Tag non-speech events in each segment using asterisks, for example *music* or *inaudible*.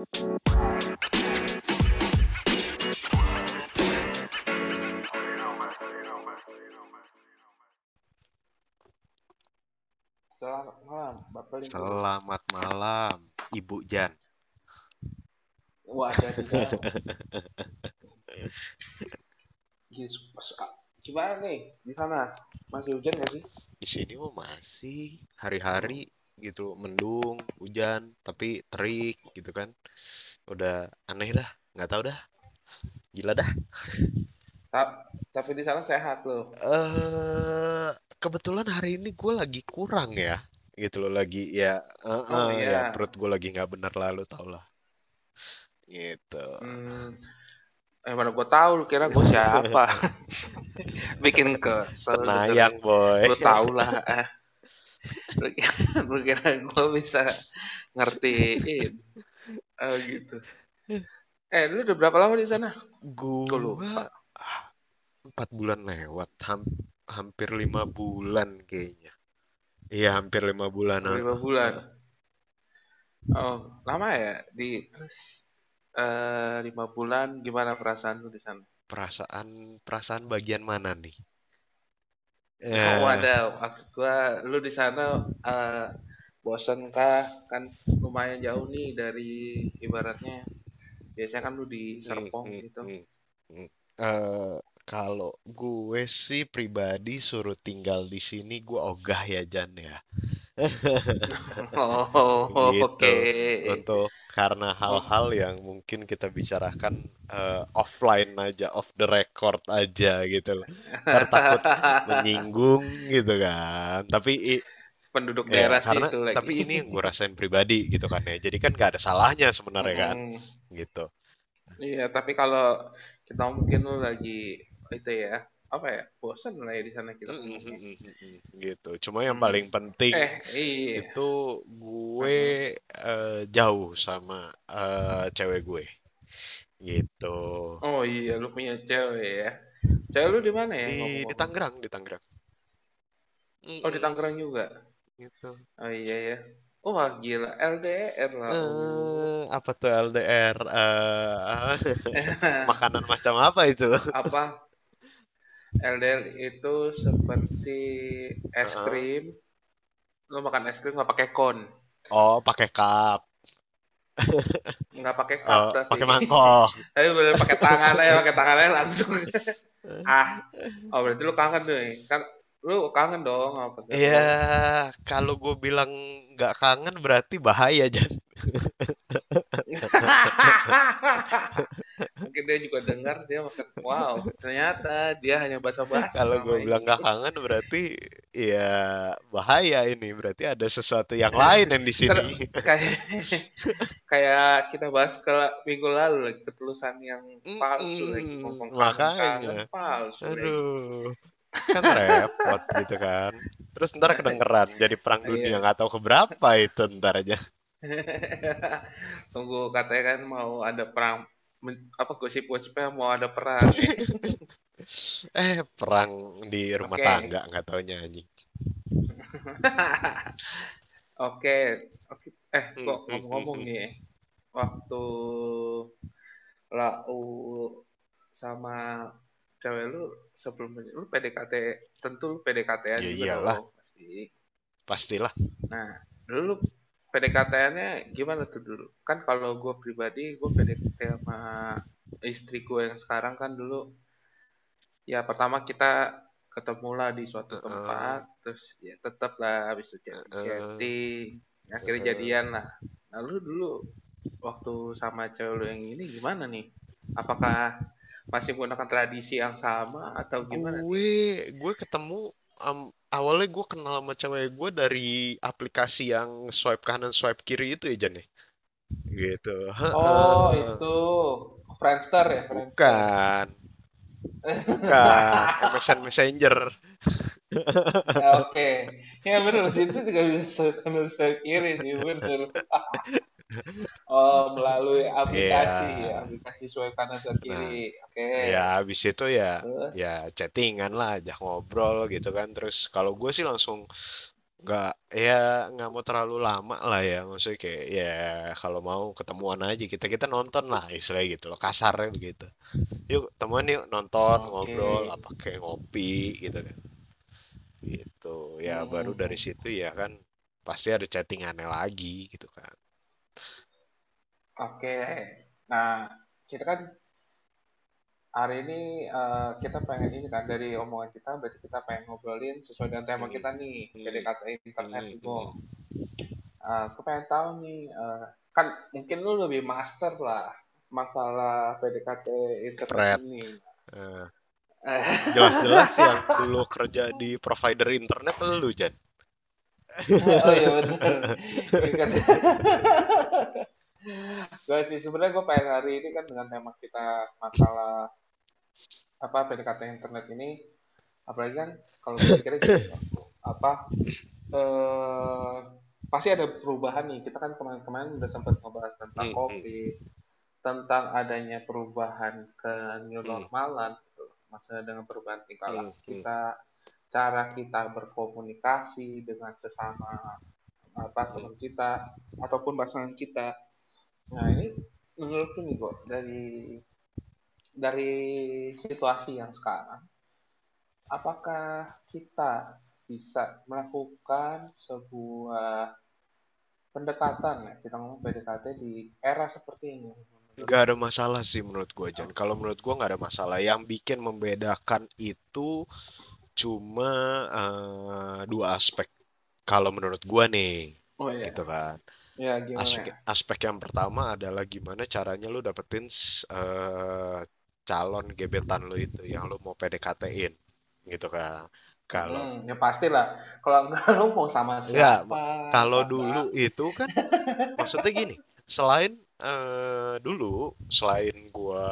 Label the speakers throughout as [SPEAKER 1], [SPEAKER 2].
[SPEAKER 1] Selamat malam, Bapak Lingkungan.
[SPEAKER 2] Selamat malam, Ibu Jan.
[SPEAKER 1] Wah. Yes, *laughs* pas- Gimana nih di sana? Masih hujan nggak sih?
[SPEAKER 2] Di sini mah masih hari-hari gitu, mendung, hujan, tapi terik gitu kan. Udah aneh dah, nggak tahu dah. Gila dah.
[SPEAKER 1] Ta- tapi di sana sehat loh.
[SPEAKER 2] Eh, kebetulan hari ini gue lagi kurang ya, gitu loh lagi ya, eh,
[SPEAKER 1] Oh
[SPEAKER 2] eh, ya
[SPEAKER 1] iya.
[SPEAKER 2] perut gue lagi nggak bener lalu tau lah, gitu.
[SPEAKER 1] Hmm, eh mana gue tahu lu kira gue siapa? *laughs* *laughs* Bikin kesel denger.
[SPEAKER 2] Tenayang boy.
[SPEAKER 1] Lu tahu lah. Lu kira, gue bisa ngertiin? Oh gitu. Eh, lu udah berapa lama di sana? Gue lupa.
[SPEAKER 2] Empat bulan lewat, ham- hampir lima bulan kayaknya. Iya, hampir lima bulan.
[SPEAKER 1] Lima bulan. Oh, lama ya? Di terus eh lima bulan gimana perasaan lu di sana?
[SPEAKER 2] Perasaan perasaan bagian mana nih?
[SPEAKER 1] Oh,
[SPEAKER 2] Eh,
[SPEAKER 1] ada maksud gua lu di sana eh bosan kah? Kan lumayan jauh nih dari ibaratnya biasanya kan lu di
[SPEAKER 2] mm,
[SPEAKER 1] Serpong
[SPEAKER 2] mm,
[SPEAKER 1] gitu.
[SPEAKER 2] mm, mm. Eh, kalau gue sih pribadi suruh tinggal di sini, gue ogah ya Jan ya.
[SPEAKER 1] Oh,
[SPEAKER 2] Gitu.
[SPEAKER 1] oke.
[SPEAKER 2] Untuk karena hal-hal yang mungkin kita bicarakan eh, offline aja, off the record aja gitu loh. Ntar takut menyinggung gitu kan. Tapi
[SPEAKER 1] penduduk
[SPEAKER 2] ya
[SPEAKER 1] daerah
[SPEAKER 2] karena
[SPEAKER 1] situ lagi.
[SPEAKER 2] tapi ini yang gue rasain pribadi gitu kan ya. Jadi kan gak ada salahnya sebenarnya kan
[SPEAKER 1] Mm-mm.
[SPEAKER 2] gitu.
[SPEAKER 1] Iya, tapi kalau kita mungkin lu lagi itu ya, apa ya? Bosan lah ya di sana kita
[SPEAKER 2] Mm, gitu. Cuma yang paling penting
[SPEAKER 1] Eh, iya.
[SPEAKER 2] itu gue eh, jauh sama eh, cewek gue gitu.
[SPEAKER 1] Oh iya, lu punya cewek ya. Cewek lu di mana ya
[SPEAKER 2] Di di? Tangerang, di Tangerang.
[SPEAKER 1] Oh, di Tangerang juga.
[SPEAKER 2] gitu.
[SPEAKER 1] Oh iya ya. Wah, gila. LDR lah.
[SPEAKER 2] Eh, apa tuh LDR? Eh, *laughs* *laughs* makanan macam apa itu?
[SPEAKER 1] Apa? LDR itu seperti es krim. Lu makan es krim nggak pakai kon.
[SPEAKER 2] Oh, pakai cup.
[SPEAKER 1] Nggak pakai cup
[SPEAKER 2] Oh,
[SPEAKER 1] tapi.
[SPEAKER 2] pakai mangkok. *laughs*
[SPEAKER 1] Tapi bener pakai tangan aja, pakai tangan aja langsung. *laughs* Ah, oh berarti lu kangen tuh. ya. Sekarang lu kangen dong apa?
[SPEAKER 2] Iya, kalau gue bilang nggak kangen berarti bahaya, Jan. *laughs*
[SPEAKER 1] Mungkin dia juga dengar dia makan wow, ternyata dia hanya basa-basi
[SPEAKER 2] Kalau gue bilang nggak kangen berarti ya bahaya ini. Berarti ada sesuatu yang lain yang di sini.
[SPEAKER 1] kayak kayak kita bahas ke minggu lalu lagi ketulusan yang palsu lagi
[SPEAKER 2] Mm-mm,
[SPEAKER 1] ngomong
[SPEAKER 2] makanya.
[SPEAKER 1] palsu lagi.
[SPEAKER 2] Aduh, kan repot gitu kan. Terus ntar kedengeran jadi perang dunia
[SPEAKER 1] Iya.
[SPEAKER 2] nggak tahu keberapa itu ntar aja. *laughs*
[SPEAKER 1] Tunggu katanya kan mau ada perang men- apa gosip-gosipnya mau ada perang. *laughs*
[SPEAKER 2] Eh, perang di rumah
[SPEAKER 1] Oke.
[SPEAKER 2] tangga nggak taunya anjing. *laughs*
[SPEAKER 1] Oke, oke. Eh,
[SPEAKER 2] Hmm,
[SPEAKER 1] kok
[SPEAKER 2] hmm,
[SPEAKER 1] ngomong-ngomong
[SPEAKER 2] hmm,
[SPEAKER 1] nih, waktu lau sama cewek lu sebelum lu PDKT, tentu lu PDKT-an
[SPEAKER 2] Ya
[SPEAKER 1] juga
[SPEAKER 2] iyalah,
[SPEAKER 1] dong, pasti.
[SPEAKER 2] pastilah.
[SPEAKER 1] Nah, dulu lu PDKT-annya gimana tuh dulu? Kan kalau gue pribadi, gue PDKT sama istri gue yang sekarang kan dulu, ya pertama kita ketemu lah di suatu tempat, terus ya tetap lah habis itu
[SPEAKER 2] heeh,
[SPEAKER 1] chatting-chatting, akhirnya jadian lah. Nah, lu dulu waktu sama cewek lu yang ini gimana nih? Apakah masih menggunakan tradisi yang sama atau gimana nih?
[SPEAKER 2] Gue gue ketemu am- awalnya gue kenal sama cewek gue dari aplikasi yang swipe kanan swipe kiri itu ya Jan ya? Gitu.
[SPEAKER 1] Oh, itu Friendster ya, Friendster.
[SPEAKER 2] Bukan, bukan. MSN Messenger.
[SPEAKER 1] Ya, Oke, ya bener situ juga bisa kanan saya kiri sih bener. Oh melalui aplikasi
[SPEAKER 2] Iya.
[SPEAKER 1] ya, aplikasi swipe kanan
[SPEAKER 2] Nah,
[SPEAKER 1] kiri. Oke,
[SPEAKER 2] ya habis itu ya
[SPEAKER 1] terus?
[SPEAKER 2] ya chattingan lah, ajak ngobrol gitu kan. Terus kalau gue sih langsung nggak ya nggak mau terlalu lama lah ya. Maksudnya kayak ya kalau mau ketemuan aja kita kita nonton lah istilahnya gitu loh kasarnya begitu. Yuk temuan yuk nonton
[SPEAKER 1] Oke.
[SPEAKER 2] ngobrol apa kayak ngopi gitu kan. Gitu. Ya baru dari situ ya kan pasti ada chattingannya lagi gitu kan
[SPEAKER 1] Oke. Nah, kita kan hari ini eh, kita pengen ini kan dari omongan kita berarti kita pengen ngobrolin sesuai dengan tema
[SPEAKER 2] Hmm,
[SPEAKER 1] kita nih,
[SPEAKER 2] hmm,
[SPEAKER 1] PDKT internet
[SPEAKER 2] hmm,
[SPEAKER 1] itu.
[SPEAKER 2] hmm.
[SPEAKER 1] Eh, aku pengen tahu nih, eh, kan mungkin lu lebih master lah masalah PDKT internet ini. *laughs*
[SPEAKER 2] Jelas-jelas yang dulu kerja di provider internet lu Jan
[SPEAKER 1] oh iya benar. *laughs* Gak sih sebenarnya gue pengen hari ini kan dengan tema kita masalah apa PDKT internet ini. Apalagi kan kalau pikirnya loh, apa eh pasti ada perubahan nih. Kita kan kemarin-kemarin udah sempat ngebahas tentang
[SPEAKER 2] Hmm, hmm,
[SPEAKER 1] COVID tentang adanya perubahan ke new
[SPEAKER 2] hmm,
[SPEAKER 1] normalan gitu. Maksudnya dengan perubahan tingkah
[SPEAKER 2] hmm,
[SPEAKER 1] laku
[SPEAKER 2] hmm,
[SPEAKER 1] kita cara kita berkomunikasi dengan sesama apa
[SPEAKER 2] hmm,
[SPEAKER 1] teman kita ataupun pasangan kita nah ini menurut nih kok dari dari situasi yang sekarang apakah kita bisa melakukan sebuah pendekatan ya kita ngomong PDKT di era seperti ini
[SPEAKER 2] Gak ada masalah sih menurut gua Jan. Kalau menurut gua nggak ada masalah. Yang bikin membedakan itu cuma eh, dua aspek. Kalau menurut gua nih,
[SPEAKER 1] oh iya
[SPEAKER 2] gitu kan.
[SPEAKER 1] Ya gimana
[SPEAKER 2] Aspek aspek yang pertama adalah gimana caranya lu dapetin eh, calon gebetan lu itu yang lu mau PDKT-in, gitu kan. Kalau
[SPEAKER 1] Mm-mm, ya pastilah kalau enggak *laughs* lu mau sama
[SPEAKER 2] ya
[SPEAKER 1] siapa
[SPEAKER 2] kalau
[SPEAKER 1] apa
[SPEAKER 2] dulu itu kan *laughs* maksudnya gini, selain eh, dulu selain gua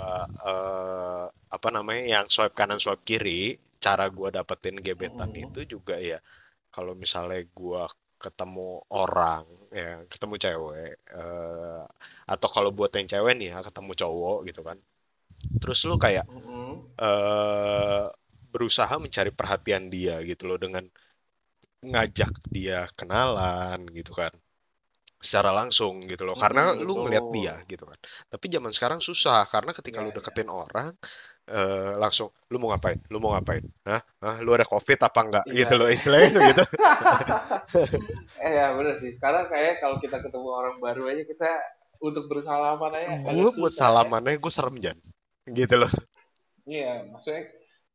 [SPEAKER 2] eh, apa namanya yang swipe kanan swipe kiri, cara gua dapetin gebetan
[SPEAKER 1] Mm-mm.
[SPEAKER 2] itu juga ya kalau misalnya gua ketemu orang ya ketemu cewek eh, atau kalau buat yang cewek nih ya ketemu cowok gitu kan. Terus lu kayak eh berusaha mencari perhatian dia gitu loh dengan ngajak dia kenalan gitu kan. Secara langsung gitu loh karena
[SPEAKER 1] Mm-mm,
[SPEAKER 2] lu ngeliat dia gitu kan. Tapi zaman sekarang susah karena ketika
[SPEAKER 1] ya
[SPEAKER 2] lu
[SPEAKER 1] ya.
[SPEAKER 2] deketin orang eh, langsung lu mau ngapain? Lu mau ngapain? Hah? Hah? lu ada covid apa enggak?
[SPEAKER 1] Iya.
[SPEAKER 2] Gitu loh istilahnya gitu. *laughs*
[SPEAKER 1] Eh ya bener sih. Sekarang kayak kalau kita ketemu orang baru aja kita untuk bersalaman aja
[SPEAKER 2] gue buat
[SPEAKER 1] ya.
[SPEAKER 2] salamannya gue serem Jan. Gitu loh.
[SPEAKER 1] Iya maksudnya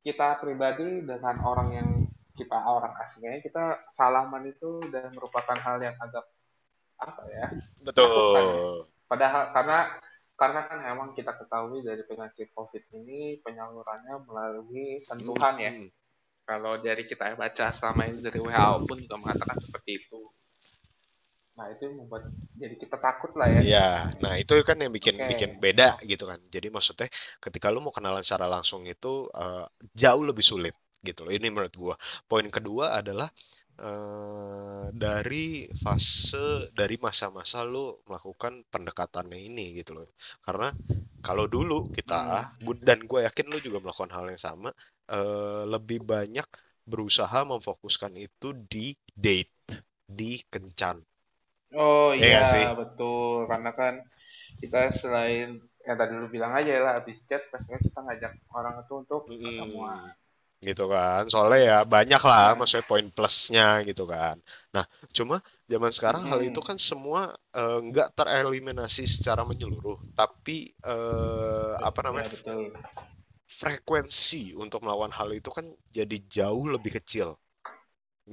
[SPEAKER 1] kita pribadi dengan orang yang kita orang asingnya kita salaman itu udah merupakan hal yang agak apa ya menakutkan ya.
[SPEAKER 2] Betul
[SPEAKER 1] padahal karena karena kan emang kita ketahui dari penyakit COVID ini penyalurannya melalui
[SPEAKER 2] Hmm,
[SPEAKER 1] sentuhan ya
[SPEAKER 2] hmm.
[SPEAKER 1] kalau dari kita baca selama ini dari WHO pun juga mengatakan seperti itu nah itu yang membuat jadi kita takut lah ya
[SPEAKER 2] Iya, nah itu kan yang bikin
[SPEAKER 1] oke
[SPEAKER 2] bikin beda gitu kan. Jadi maksudnya ketika lu mau kenalan secara langsung itu eh, jauh lebih sulit gitu loh. Ini menurut gua. Poin kedua adalah eh, dari fase dari masa-masa lu melakukan pendekatannya ini gitu loh. Karena kalau dulu kita
[SPEAKER 1] Hmm.
[SPEAKER 2] gua- dan gue yakin lu juga melakukan hal yang sama, eh, lebih banyak berusaha memfokuskan itu di date, di kencan.
[SPEAKER 1] Oh
[SPEAKER 2] Ya nggak sih?
[SPEAKER 1] iya betul karena kan kita selain yang tadi lu bilang aja lah habis chat pastinya kita ngajak orang itu untuk ketemuan.
[SPEAKER 2] Gitu kan. Soalnya ya banyak lah
[SPEAKER 1] Nah,
[SPEAKER 2] maksudnya poin plusnya gitu kan. Nah cuma zaman sekarang hal itu kan semua eh, nggak tereliminasi secara menyeluruh tapi eh, apa
[SPEAKER 1] Ya
[SPEAKER 2] namanya
[SPEAKER 1] betul.
[SPEAKER 2] frekuensi untuk melawan hal itu kan jadi jauh lebih kecil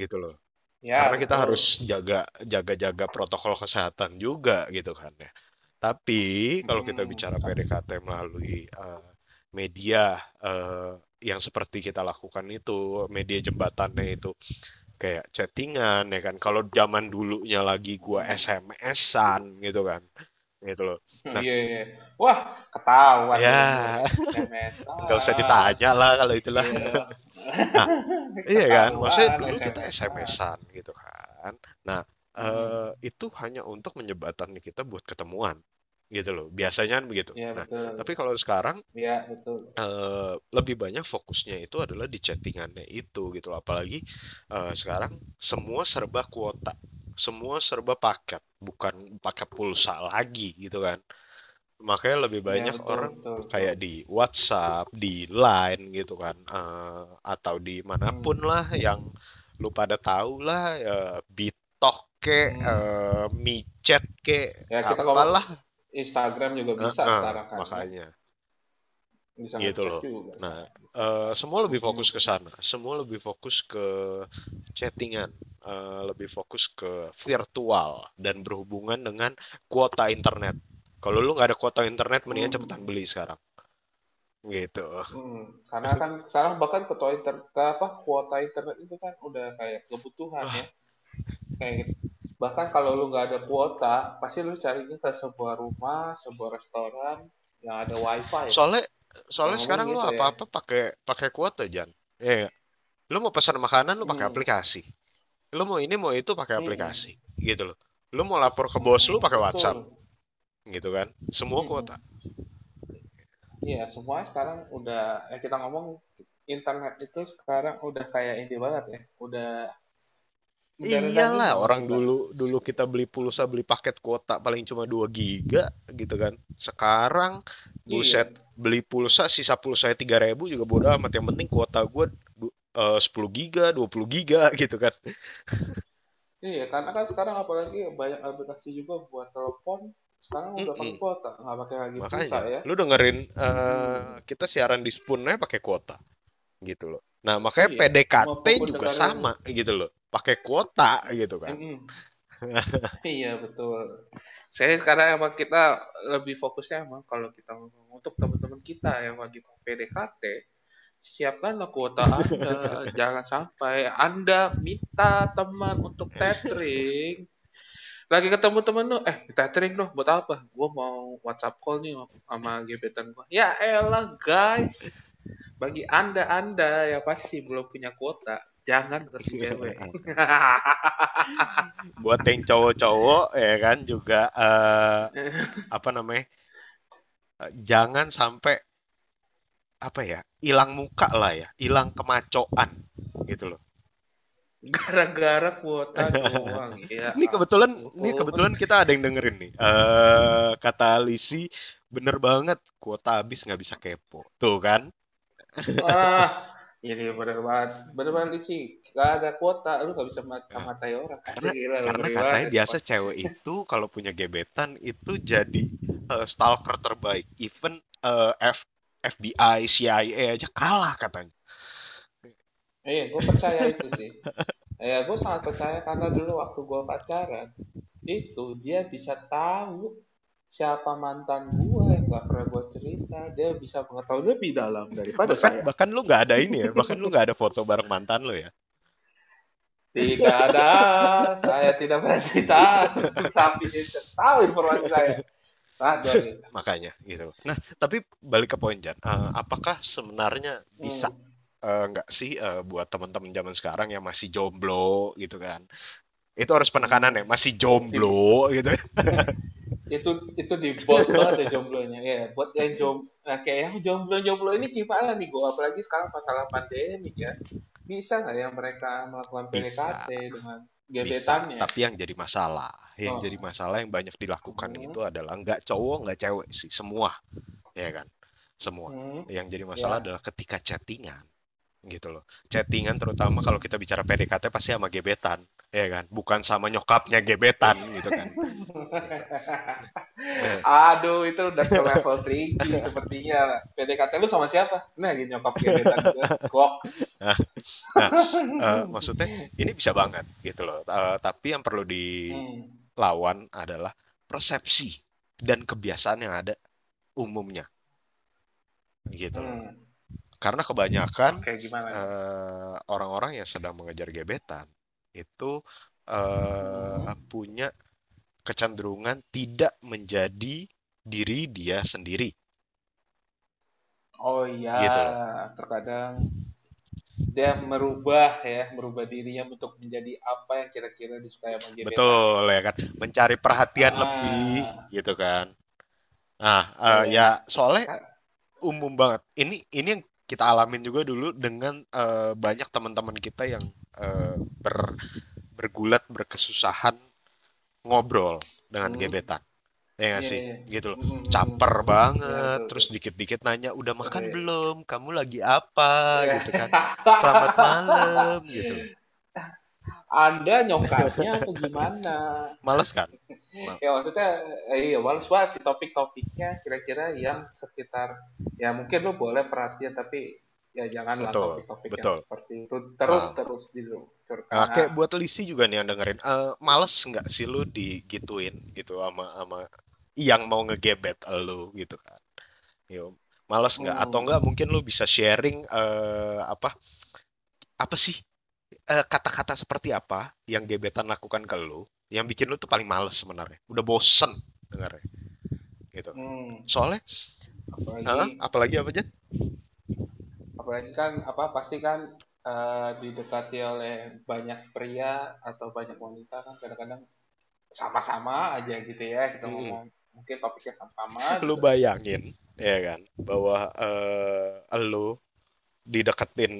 [SPEAKER 2] gitu loh.
[SPEAKER 1] Ya
[SPEAKER 2] karena kita harus
[SPEAKER 1] betul.
[SPEAKER 2] jaga jaga-jaga protokol kesehatan juga gitu kan ya. Tapi kalau kita bicara PDKT melalui eh, media eh, yang seperti kita lakukan itu, media jembatannya itu kayak chattingan ya kan. Kalau zaman dulunya lagi gua
[SPEAKER 1] Mm.
[SPEAKER 2] SMS-an gitu kan. Gitu loh. Nah,
[SPEAKER 1] Iya iya. Wah ketahuan
[SPEAKER 2] ya *laughs* nggak usah ditanya lah kalau itulah.
[SPEAKER 1] Iya. *laughs*
[SPEAKER 2] Nah, iya kan? Maksudnya dulu kita
[SPEAKER 1] SMS-an.
[SPEAKER 2] Gitu kan. Nah,
[SPEAKER 1] Mm-mm.
[SPEAKER 2] eh, itu hanya untuk menjembatani kita buat ketemuan gitu loh. Biasanya kan begitu.
[SPEAKER 1] Iya
[SPEAKER 2] Nah,
[SPEAKER 1] betul.
[SPEAKER 2] tapi kalau sekarang
[SPEAKER 1] Iya betul.
[SPEAKER 2] eh, lebih banyak fokusnya itu adalah di chattingannya itu gitu loh. Apalagi eh, sekarang semua serba kuota, semua serba paket, bukan pakai pulsa lagi gitu kan. Makanya lebih
[SPEAKER 1] Iya
[SPEAKER 2] banyak
[SPEAKER 1] betul
[SPEAKER 2] orang
[SPEAKER 1] betul betul.
[SPEAKER 2] kayak di WhatsApp, di Line gitu kan, eh, atau di mana pun
[SPEAKER 1] Hmm.
[SPEAKER 2] lah yang lu pada tahu lah, eh, Bitok ke,
[SPEAKER 1] Hmm.
[SPEAKER 2] eh, micet ke,
[SPEAKER 1] Ya kita ngomong
[SPEAKER 2] apalah,
[SPEAKER 1] Instagram juga bisa
[SPEAKER 2] Heeh,
[SPEAKER 1] sekarang kan ya.
[SPEAKER 2] makanya
[SPEAKER 1] Bisa
[SPEAKER 2] gitu loh.
[SPEAKER 1] juga
[SPEAKER 2] Nah, eh, semua lebih
[SPEAKER 1] Hmm.
[SPEAKER 2] fokus ke sana, semua lebih fokus ke chattingan, eh, lebih fokus ke virtual dan berhubungan dengan kuota internet. Kalau lu nggak ada kuota internet, mendingan cepetan
[SPEAKER 1] Hmm.
[SPEAKER 2] beli sekarang, gitu.
[SPEAKER 1] Hmm. Karena kan *laughs* sekarang bahkan ketua inter ke apa kuota internet itu kan udah kayak kebutuhan
[SPEAKER 2] Wah,
[SPEAKER 1] ya. Kayak gitu. Bahkan kalau lu nggak ada kuota, pasti lu carinya ke sebuah rumah, sebuah restoran yang ada wifi.
[SPEAKER 2] soalnya,
[SPEAKER 1] Kalau
[SPEAKER 2] soalnya
[SPEAKER 1] ngomong
[SPEAKER 2] sekarang lu
[SPEAKER 1] gitu ya.
[SPEAKER 2] apa-apa pakai pakai kuota, Jan. Iya, nggak? lu mau pesan makanan lu pakai
[SPEAKER 1] Hmm.
[SPEAKER 2] aplikasi. Lu mau ini mau itu pakai
[SPEAKER 1] Hmm.
[SPEAKER 2] aplikasi, gitu loh. Lu mau lapor ke bos lu pakai WhatsApp,
[SPEAKER 1] Betul.
[SPEAKER 2] gitu kan? Semua
[SPEAKER 1] Hmm.
[SPEAKER 2] kuota.
[SPEAKER 1] Iya, semuanya sekarang udah ya kita ngomong internet itu sekarang udah kayak ini banget ya. Udah
[SPEAKER 2] Iyalah,
[SPEAKER 1] lah
[SPEAKER 2] orang dulu dulu kita beli pulsa, beli paket kuota paling cuma 2 giga gitu kan. Sekarang buset,
[SPEAKER 1] Iya.
[SPEAKER 2] beli pulsa sisa pulsa 3000 juga bodo amat. Yang penting kuota gue 10 giga, 20 giga *laughs* gitu kan.
[SPEAKER 1] Iya, karena kan sekarang apalagi banyak aplikasi juga buat telepon. Sekarang udah pakai
[SPEAKER 2] Mm-mm.
[SPEAKER 1] kuota, nggak pakai lagi pulsa
[SPEAKER 2] Makanya,
[SPEAKER 1] ya.
[SPEAKER 2] lu dengerin
[SPEAKER 1] Hmm.
[SPEAKER 2] kita siaran di Spoon aja pakai kuota gitu loh. Nah, makanya
[SPEAKER 1] Iya,
[SPEAKER 2] PDKT juga sama gitu loh. Pakai kuota gitu kan.
[SPEAKER 1] Mm-mm. *laughs* Iya betul. Saya sekarang emang kita lebih fokusnya emang kalau kita untuk teman-teman kita yang lagi PDKT, siapkanlah kuota Anda. *laughs* Jangan sampai Anda minta teman untuk tethering. Lagi ketemu temen lu, eh tethering dong, buat apa? Gue mau WhatsApp call nih sama gebetan gue. Ya elah guys, bagi Anda-Anda yang pasti belum punya kuota, jangan *laughs* deketin cewek. *laughs*
[SPEAKER 2] Buat yang cowok-cowok ya kan juga eh, apa namanya? eh, jangan sampai apa ya? Hilang muka lah ya, hilang kemacoan gitu loh.
[SPEAKER 1] Gara-gara kuota doang. *laughs* Ya
[SPEAKER 2] Ini kebetulan, ini
[SPEAKER 1] ampun.
[SPEAKER 2] kebetulan kita ada yang dengerin nih. Eh kata Lisi, bener banget, kuota habis nggak bisa kepo. Tuh kan?
[SPEAKER 1] Ah, ini bener banget. Bener banget sih. Gak ada kuota, lu gak bisa
[SPEAKER 2] Nah,
[SPEAKER 1] mata-matai orang.
[SPEAKER 2] karena
[SPEAKER 1] Asik gila,
[SPEAKER 2] karena katanya
[SPEAKER 1] banget.
[SPEAKER 2] biasa cewek itu kalau punya gebetan itu jadi eh, stalker terbaik. Even eh, F, FBI, CIA aja kalah katanya.
[SPEAKER 1] Iya, gue percaya itu sih. Ya, gue sangat percaya karena dulu waktu gue pacaran, itu dia bisa tahu siapa mantan gue yang gak pernah gue cerita. Dia bisa mengetahui lebih dalam daripada
[SPEAKER 2] Bahkan
[SPEAKER 1] saya.
[SPEAKER 2] bahkan lu nggak ada ini ya, bahkan lu nggak ada foto bareng mantan lu ya.
[SPEAKER 1] Tidak ada, saya tidak pernah cerita, tapi dia tahu informasi saya. Biasa.
[SPEAKER 2] Makanya gitu. Nah, tapi balik ke poin Jan, Eh, apakah sebenarnya bisa
[SPEAKER 1] Hmm.
[SPEAKER 2] nggak sih eh, buat teman-teman zaman sekarang yang masih jomblo gitu kan? Itu harus penekanan ya, masih jomblo gitu. *laughs*
[SPEAKER 1] itu itu di bot banget ya jomblonya ya buat yang jom nah, kayak yang jomblo jomblo ini gimana nih gue apalagi sekarang masalah pandemi ya bisa nggak ya mereka melakukan PDKT dengan
[SPEAKER 2] bisa.
[SPEAKER 1] gebetannya
[SPEAKER 2] Tapi yang jadi masalah, yang jadi
[SPEAKER 1] oh
[SPEAKER 2] masalah yang banyak dilakukan
[SPEAKER 1] hmm.
[SPEAKER 2] itu adalah nggak cowok nggak cewek sih, semua, ya kan? Semua.
[SPEAKER 1] Hmm.
[SPEAKER 2] Yang jadi masalah
[SPEAKER 1] ya
[SPEAKER 2] adalah ketika chattingan, gitu loh. Chattingan terutama kalau kita bicara PDKT pasti sama gebetan, ya kan? Bukan sama nyokapnya gebetan gitu kan. *laughs*
[SPEAKER 1] Aduh itu udah ke level tinggi *laughs* sepertinya PDKT lu sama siapa nah lagi nyokap gebetan *laughs* goks
[SPEAKER 2] nah, nah, eh, maksudnya ini bisa banget gitu loh. Eh, tapi yang perlu
[SPEAKER 1] hmm.
[SPEAKER 2] dilawan adalah persepsi dan kebiasaan yang ada umumnya, gitu loh.
[SPEAKER 1] Hmm.
[SPEAKER 2] Karena kebanyakan
[SPEAKER 1] oke gimana nih
[SPEAKER 2] eh, orang-orang yang sedang mengejar gebetan itu
[SPEAKER 1] hmm.
[SPEAKER 2] punya kecenderungan tidak menjadi diri dia sendiri,
[SPEAKER 1] oh iya
[SPEAKER 2] gitu loh.
[SPEAKER 1] terkadang dia merubah ya merubah dirinya untuk menjadi apa yang kira-kira disukai sama gebetannya
[SPEAKER 2] Betul ya kan, mencari perhatian lebih
[SPEAKER 1] ah
[SPEAKER 2] gitu kan. Nah, eh,
[SPEAKER 1] Kayak
[SPEAKER 2] ya soalnya
[SPEAKER 1] kan
[SPEAKER 2] umum banget. Ini ini yang kita alamin juga dulu dengan eh, banyak teman-teman kita yang eh, ber, bergulat berkesusahan ngobrol dengan
[SPEAKER 1] hmm,
[SPEAKER 2] gebetan. Ya nggak
[SPEAKER 1] iya
[SPEAKER 2] sih?
[SPEAKER 1] iya.
[SPEAKER 2] Gitu loh.
[SPEAKER 1] Hmm, hmm, hmm.
[SPEAKER 2] Caper
[SPEAKER 1] Ya
[SPEAKER 2] banget,
[SPEAKER 1] betul
[SPEAKER 2] terus dikit-dikit nanya, udah makan
[SPEAKER 1] Oke.
[SPEAKER 2] belum? Kamu lagi apa?
[SPEAKER 1] Ya.
[SPEAKER 2] Gitu kan. Selamat malam, gitu.
[SPEAKER 1] Anda nyokapnya atau gimana?
[SPEAKER 2] Males kan?
[SPEAKER 1] Ya maksudnya, eh, iya males banget sih topik-topiknya kira-kira yang sekitar, ya mungkin lu boleh perhatian tapi ya janganlah
[SPEAKER 2] Betul,
[SPEAKER 1] topik-topik yang
[SPEAKER 2] betul.
[SPEAKER 1] seperti itu
[SPEAKER 2] Ah.
[SPEAKER 1] terus-terus
[SPEAKER 2] Nah,
[SPEAKER 1] diluncurkan.
[SPEAKER 2] kayak buat Lisi juga nih yang dengerin, eh, males nggak sih lu digituin gitu sama sama yang mau ngegebet lu gitu kan? Yo, males nggak? Atau
[SPEAKER 1] Hmm.
[SPEAKER 2] nggak mungkin lu bisa sharing eh, apa apa sih eh, kata-kata seperti apa yang gebetan lakukan ke lu yang bikin lu tuh paling males sebenarnya, udah bosen dengarnya gitu.
[SPEAKER 1] Hmm.
[SPEAKER 2] Soalnya,
[SPEAKER 1] Apalagi
[SPEAKER 2] Hah? apalagi apa aja?
[SPEAKER 1] Apalagi kan apa pasti kan eh, didekati oleh banyak pria atau banyak wanita kan kadang-kadang sama-sama aja gitu ya kita ngomong. Mungkin topiknya sama-sama *laughs*
[SPEAKER 2] Lu
[SPEAKER 1] gitu.
[SPEAKER 2] bayangin ya kan bahwa eh, lu dideketin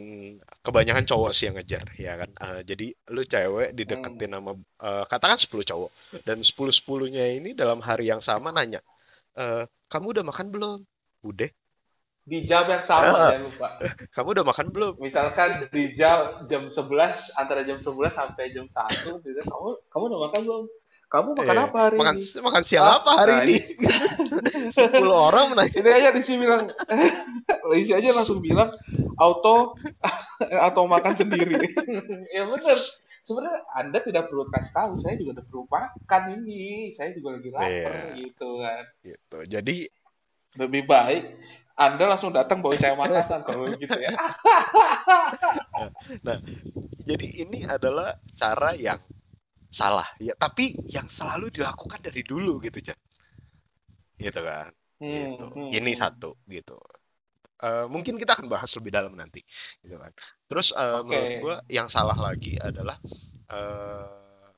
[SPEAKER 2] kebanyakan cowok sih yang ngejar ya kan? Eh, jadi lu cewek
[SPEAKER 1] Hmm.
[SPEAKER 2] dideketin sama eh, katakan 10 cowok dan 10 sepuluhnya ini dalam hari yang sama nanya eh, kamu udah makan belum? Udah
[SPEAKER 1] Di jam yang sama
[SPEAKER 2] "Ah,
[SPEAKER 1] jangan lupa.
[SPEAKER 2] kamu udah makan belum
[SPEAKER 1] Misalkan di jam jam 11 antara jam 11 sampai jam satu gitu. Kamu kamu udah makan belum? Kamu makan
[SPEAKER 2] eh
[SPEAKER 1] apa hari
[SPEAKER 2] makan
[SPEAKER 1] ini?
[SPEAKER 2] makan siang
[SPEAKER 1] Ah,
[SPEAKER 2] apa hari
[SPEAKER 1] nah
[SPEAKER 2] ini 10 *laughs* orang *laughs* menanya
[SPEAKER 1] ini aja Lisi bilang *laughs* Lisi aja langsung bilang auto atau makan sendiri. ya bener. Sebenarnya Anda tidak perlu kasih tahu, saya juga udah perlu makan ini. Saya juga lagi lapar
[SPEAKER 2] iya
[SPEAKER 1] gitu kan.
[SPEAKER 2] gitu jadi
[SPEAKER 1] Lebih baik Anda langsung datang bawa saya makanan kalau gitu ya.
[SPEAKER 2] nah jadi ini adalah cara yang salah. Ya tapi yang selalu dilakukan dari dulu gitu Jan gitu kan?
[SPEAKER 1] Hmm,
[SPEAKER 2] gitu.
[SPEAKER 1] hmm,
[SPEAKER 2] ini
[SPEAKER 1] hmm.
[SPEAKER 2] satu gitu. Eh, mungkin kita akan bahas lebih dalam nanti gitu kan. Terus eh,
[SPEAKER 1] Oke.
[SPEAKER 2] menurut gua yang salah lagi adalah eh,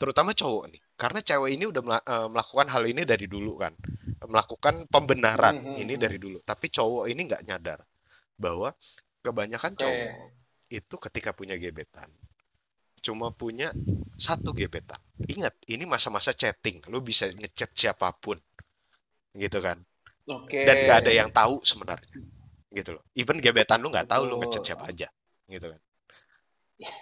[SPEAKER 2] terutama cowok nih. Karena cewek ini udah mela- melakukan hal ini dari dulu kan melakukan pembenaran
[SPEAKER 1] Hmm, hmm,
[SPEAKER 2] ini
[SPEAKER 1] hmm.
[SPEAKER 2] dari dulu. Tapi cowok ini nggak nyadar bahwa kebanyakan cowok itu ketika punya gebetan cuma punya satu gebetan. Ingat ini masa-masa chatting. Lu bisa ngechat siapa pun. Gitu kan?
[SPEAKER 1] Oke.
[SPEAKER 2] dan gak ada yang tahu sebenarnya. Gitu loh. Even gebetan lu nggak tahu lu ngechat siapa aja. Gitu kan?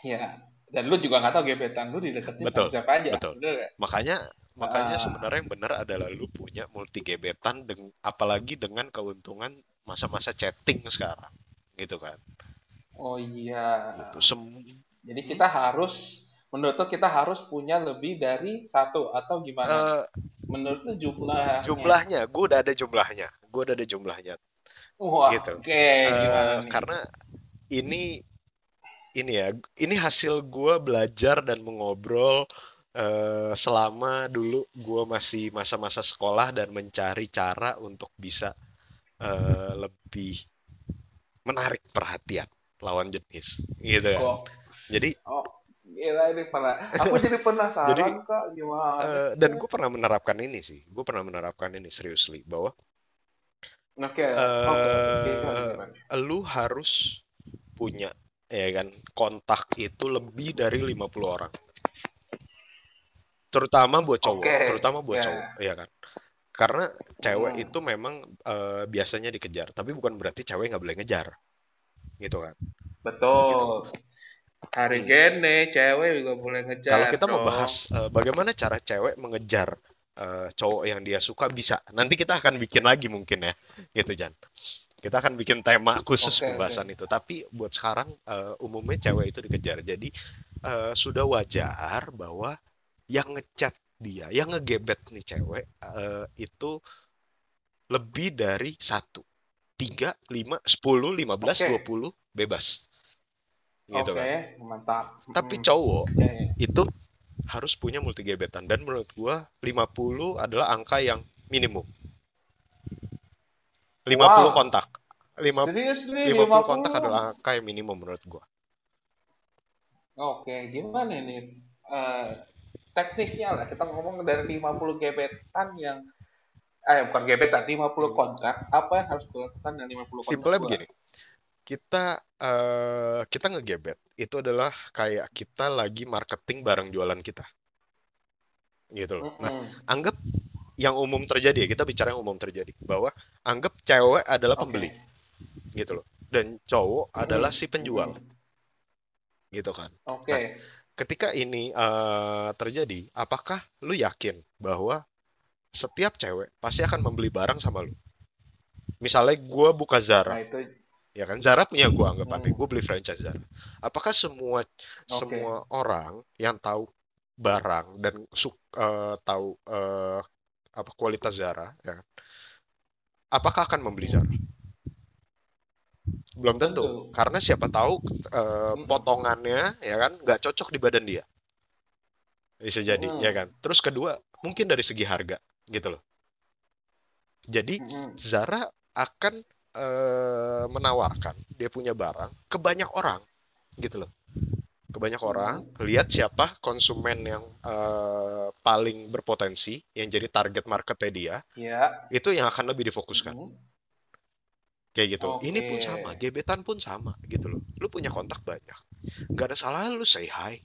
[SPEAKER 1] Ya. Dan lu juga nggak tahu gebetan lu dideketin sama
[SPEAKER 2] betul
[SPEAKER 1] siapa aja.
[SPEAKER 2] betul
[SPEAKER 1] Bener nggak?
[SPEAKER 2] makanya makanya
[SPEAKER 1] Ah.
[SPEAKER 2] sebenarnya yang benar adalah lu punya multi gebetan deng- apalagi dengan keuntungan masa-masa chatting sekarang gitu kan
[SPEAKER 1] Oh iya.
[SPEAKER 2] gitu Sem-
[SPEAKER 1] Jadi kita harus, menurut lu kita harus punya lebih dari satu atau gimana?
[SPEAKER 2] Eh,
[SPEAKER 1] Menurut lu jumlahnya?
[SPEAKER 2] jumlahnya gue udah ada jumlahnya gue udah ada jumlahnya
[SPEAKER 1] Wah,
[SPEAKER 2] gitu
[SPEAKER 1] oke, gimana
[SPEAKER 2] Eh,
[SPEAKER 1] nih?
[SPEAKER 2] karena ini ini ya ini hasil gue belajar dan mengobrol eh, selama dulu gue masih masa-masa sekolah dan mencari cara untuk bisa eh, lebih menarik perhatian lawan jenis gitu kan jadi
[SPEAKER 1] Oh, gila ini pernah. Aku jadi
[SPEAKER 2] jadi
[SPEAKER 1] penasaran kak, gimana
[SPEAKER 2] eh, dan gue pernah menerapkan ini sih gue pernah menerapkan ini seriously bahwa
[SPEAKER 1] Oke, oke. Gimana,
[SPEAKER 2] eh
[SPEAKER 1] gimana?
[SPEAKER 2] lu harus punya ya kan kontak itu lebih dari 50 orang. Terutama buat cowok
[SPEAKER 1] Oke,
[SPEAKER 2] terutama buat
[SPEAKER 1] ya.
[SPEAKER 2] cowok ya kan? Karena cewek
[SPEAKER 1] Hmm,
[SPEAKER 2] itu memang eh, biasanya dikejar tapi bukan berarti cewek nggak boleh ngejar gitu kan? Gitu.
[SPEAKER 1] Betul. Hari
[SPEAKER 2] Hmm.
[SPEAKER 1] gini cewek juga boleh
[SPEAKER 2] kalau
[SPEAKER 1] ngejar
[SPEAKER 2] kita mau bahas eh, bagaimana cara cewek mengejar eh, cowok yang dia suka bisa. Nanti kita akan bikin lagi mungkin ya gitu Jan kita akan bikin tema khusus
[SPEAKER 1] oke.
[SPEAKER 2] pembahasan itu. Tapi buat sekarang eh, umumnya cewek itu dikejar. Jadi eh, sudah wajar bahwa yang ngechat dia yang ngegebet nih cewek eh, itu lebih dari satu. Tiga lima sepuluh lima belas dua puluh bebas. Gitu
[SPEAKER 1] oke,
[SPEAKER 2] kan?
[SPEAKER 1] mantap.
[SPEAKER 2] tapi
[SPEAKER 1] Hmm,
[SPEAKER 2] cowok
[SPEAKER 1] ya, ya.
[SPEAKER 2] itu harus punya multi gebetan dan menurut gua 50 adalah angka yang minimum 50
[SPEAKER 1] Wow,
[SPEAKER 2] kontak 5
[SPEAKER 1] serius nih
[SPEAKER 2] 50 kontak
[SPEAKER 1] 50?
[SPEAKER 2] adalah angka yang minimum menurut gua
[SPEAKER 1] Oke, gimana ini? Eh, teknisnya lah, kita ngomong dari 50 gebetan yang eh bukan gebetan 50
[SPEAKER 2] Hmm.
[SPEAKER 1] kontak apa yang harus gue lakukan dengan 50 kontak
[SPEAKER 2] Simpelnya
[SPEAKER 1] gue
[SPEAKER 2] begini, kita eh, kita ngegebet itu adalah kayak kita lagi marketing barang jualan kita, gitu loh. Nah, anggap yang umum terjadi ya, kita bicara yang umum terjadi, bahwa anggap cewek adalah pembeli, gitu loh, dan cowok adalah
[SPEAKER 1] Mm-mm.
[SPEAKER 2] si penjual, gitu kan.
[SPEAKER 1] oke.
[SPEAKER 2] Nah, ketika ini eh, terjadi, apakah lu yakin bahwa setiap cewek pasti akan membeli barang sama lu? Misalnya gue buka Zara,
[SPEAKER 1] nah itu
[SPEAKER 2] ya kan? Zara punya gue anggapannya
[SPEAKER 1] mm,
[SPEAKER 2] gue beli franchise Zara. Apakah semua
[SPEAKER 1] oke.
[SPEAKER 2] semua orang yang tahu barang dan su- eh, tahu eh, apa kualitas Zara ya kan, apakah akan membeli Zara? Belum tentu.
[SPEAKER 1] Tentu
[SPEAKER 2] karena siapa tahu eh, potongannya ya kan nggak cocok di badan dia. Bisa jadi ya
[SPEAKER 1] Mm-mm.
[SPEAKER 2] kan? Terus kedua mungkin dari segi harga gitu loh. Jadi
[SPEAKER 1] Mm-mm.
[SPEAKER 2] Zara akan eh, menawarkan dia punya barang ke banyak orang gitu loh ke banyak orang lihat siapa konsumen yang eh, paling berpotensi yang jadi target marketnya dia
[SPEAKER 1] ya.
[SPEAKER 2] itu yang akan lebih difokuskan.
[SPEAKER 1] Mm-mm.
[SPEAKER 2] kayak gitu. Ini
[SPEAKER 1] oke.
[SPEAKER 2] pun sama gebetan pun sama gitu loh. Lu punya kontak banyak. Nggak ada salah lu say hi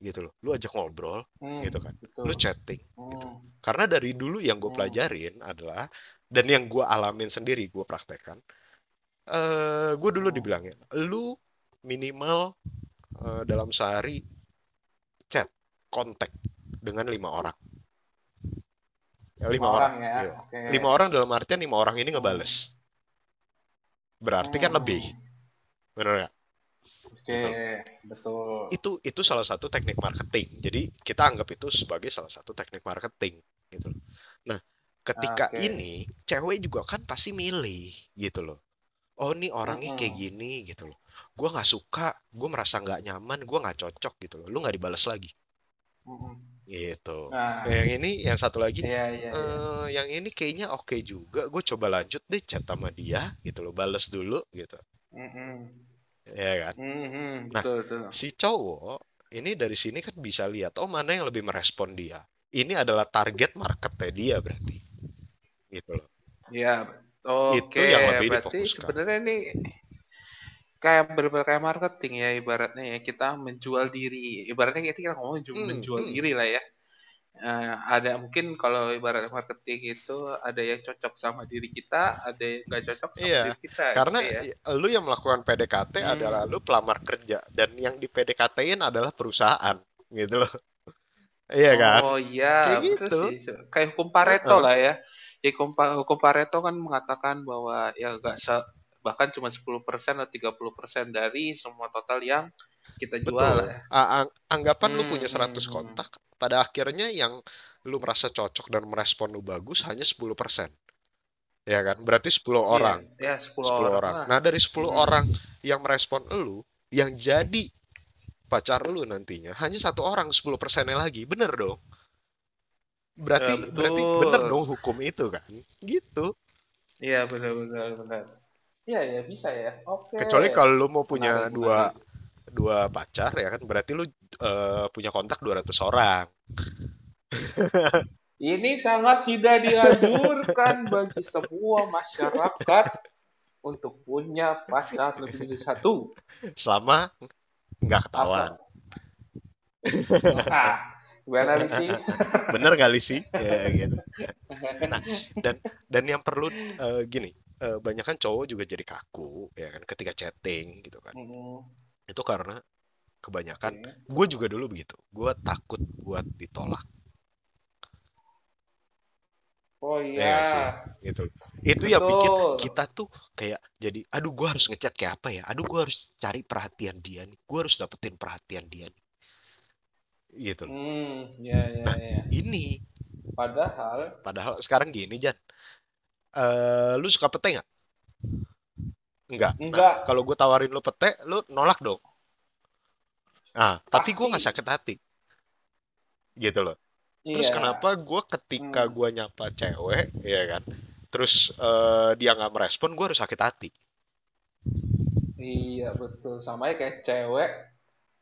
[SPEAKER 2] gitu loh. Lu ajak ngobrol
[SPEAKER 1] Mm,
[SPEAKER 2] gitu kan.
[SPEAKER 1] betul.
[SPEAKER 2] Lu chatting gitu.
[SPEAKER 1] Mm,
[SPEAKER 2] karena dari dulu yang gue
[SPEAKER 1] mm,
[SPEAKER 2] pelajarin adalah dan yang gue alamin sendiri gue praktekkan eh gue dulu
[SPEAKER 1] mm.
[SPEAKER 2] dibilangin lu minimal eh, dalam sehari chat kontak dengan lima orang. Ya,
[SPEAKER 1] lima
[SPEAKER 2] lima
[SPEAKER 1] orang
[SPEAKER 2] orang
[SPEAKER 1] ya?
[SPEAKER 2] iya.
[SPEAKER 1] oke.
[SPEAKER 2] Lima orang dalam artian lima orang ini ngebales. Berarti kan lebih. Bener nggak?
[SPEAKER 1] Oke
[SPEAKER 2] gitu.
[SPEAKER 1] betul.
[SPEAKER 2] Itu itu salah satu teknik marketing. Jadi kita anggap itu sebagai salah satu teknik marketing gitu. Loh. nah ketika
[SPEAKER 1] oke.
[SPEAKER 2] ini cewek juga kan pasti milih gitu loh oh ini orangnya kayak gini gitu loh. Gue nggak suka gue merasa nggak nyaman gue nggak cocok gitu loh. Lu nggak dibalas lagi. Gitu.
[SPEAKER 1] Nah.
[SPEAKER 2] Yang ini yang satu lagi
[SPEAKER 1] iya iya iya.
[SPEAKER 2] eh yang ini kayaknya oke juga. Gue coba lanjut deh chat sama dia gitu loh. Bales dulu gitu.
[SPEAKER 1] Mm-mm.
[SPEAKER 2] ya kan?
[SPEAKER 1] Mm-mm.
[SPEAKER 2] nah
[SPEAKER 1] betul betul.
[SPEAKER 2] si cowok ini dari sini kan bisa lihat oh mana yang lebih merespon dia. Ini adalah target marketnya dia berarti. Gitu loh.
[SPEAKER 1] Ya
[SPEAKER 2] itu
[SPEAKER 1] oke
[SPEAKER 2] yang lebih
[SPEAKER 1] berarti
[SPEAKER 2] difokuskan
[SPEAKER 1] sebenarnya ini kayak bener kayak marketing ya ibaratnya ya kita menjual diri ibaratnya kita, kita ngomong ju-
[SPEAKER 2] hmm,
[SPEAKER 1] menjual
[SPEAKER 2] hmm.
[SPEAKER 1] diri lah ya Eh, ada mungkin kalau ibarat marketing itu ada yang cocok sama diri kita ada yang nggak cocok sama
[SPEAKER 2] Iya,
[SPEAKER 1] diri kita
[SPEAKER 2] karena
[SPEAKER 1] gitu ya
[SPEAKER 2] lu yang melakukan PDKT adalah
[SPEAKER 1] hmm.
[SPEAKER 2] lu pelamar kerja dan yang di PDKT-in adalah perusahaan gitu loh. Iya kan?
[SPEAKER 1] oh iya
[SPEAKER 2] Kayak gitu.
[SPEAKER 1] sih kayak hukum Pareto
[SPEAKER 2] Heeh.
[SPEAKER 1] lah ya ya hukum, Pa- hukum Pareto kan mengatakan bahwa ya nggak se bahkan cuma 10% atau 30% dari semua total yang kita jual
[SPEAKER 2] Betul.
[SPEAKER 1] ya.
[SPEAKER 2] A- ang- anggapan lu
[SPEAKER 1] Hmm,
[SPEAKER 2] punya 100
[SPEAKER 1] hmm,
[SPEAKER 2] kontak, pada akhirnya yang lu merasa cocok dan merespon lu bagus hanya 10%. Ya kan? Berarti 10
[SPEAKER 1] Iya,
[SPEAKER 2] orang.
[SPEAKER 1] ya 10
[SPEAKER 2] 10
[SPEAKER 1] orang
[SPEAKER 2] orang. Nah, dari 10
[SPEAKER 1] Hmm.
[SPEAKER 2] orang yang merespon lu, yang jadi pacar lu nantinya hanya satu orang 10 persennya lagi. Bener dong?
[SPEAKER 1] Ya,
[SPEAKER 2] Berarti berarti bener dong hukum itu kan? Gitu.
[SPEAKER 1] Iya, benar benar benar. Iya, ya bisa ya. Oke.
[SPEAKER 2] Kecuali kalau lu mau punya
[SPEAKER 1] Menarik,
[SPEAKER 2] dua
[SPEAKER 1] menarik.
[SPEAKER 2] dua pacar ya kan berarti lu eh, punya kontak 200 orang. *laughs*
[SPEAKER 1] Ini sangat tidak dianjurkan *laughs* bagi semua masyarakat untuk punya pacar lebih dari satu.
[SPEAKER 2] Selama nggak ketahuan.
[SPEAKER 1] Apa? *laughs* Gimana nih sih? *laughs*
[SPEAKER 2] Bener kali sih? Ya gitu. Nah, dan dan yang perlu eh, gini, eh, banyak kan cowok juga jadi kaku ya kan ketika chatting gitu kan.
[SPEAKER 1] Hmm,
[SPEAKER 2] Itu karena kebanyakan
[SPEAKER 1] oke.
[SPEAKER 2] gue juga dulu begitu. Gue takut buat ditolak.
[SPEAKER 1] Oh
[SPEAKER 2] Ya nggak sih?
[SPEAKER 1] iya,
[SPEAKER 2] Gitu. Itu yang bikin
[SPEAKER 1] betul.
[SPEAKER 2] kita tuh kayak jadi aduh gue harus ngechat kayak apa ya? Aduh gue harus cari perhatian dia nih. Gue harus dapetin perhatian dia nih. Gitu loh.
[SPEAKER 1] Hmm, ya ya
[SPEAKER 2] Nah,
[SPEAKER 1] ya.
[SPEAKER 2] ini
[SPEAKER 1] Padahal
[SPEAKER 2] padahal sekarang gini Jan. Eh, lu suka pete nggak? Enggak. Nah,
[SPEAKER 1] enggak
[SPEAKER 2] kalau gue tawarin lu pete, lu nolak dong. Nah, tapi gue nggak sakit hati. Gitu loh. Terus
[SPEAKER 1] Iya.
[SPEAKER 2] kenapa gue ketika
[SPEAKER 1] Hmm.
[SPEAKER 2] gue nyapa cewek, ya kan? Terus eh, dia nggak merespon, gue harus sakit hati.
[SPEAKER 1] Iya betul. Sama ya kayak cewek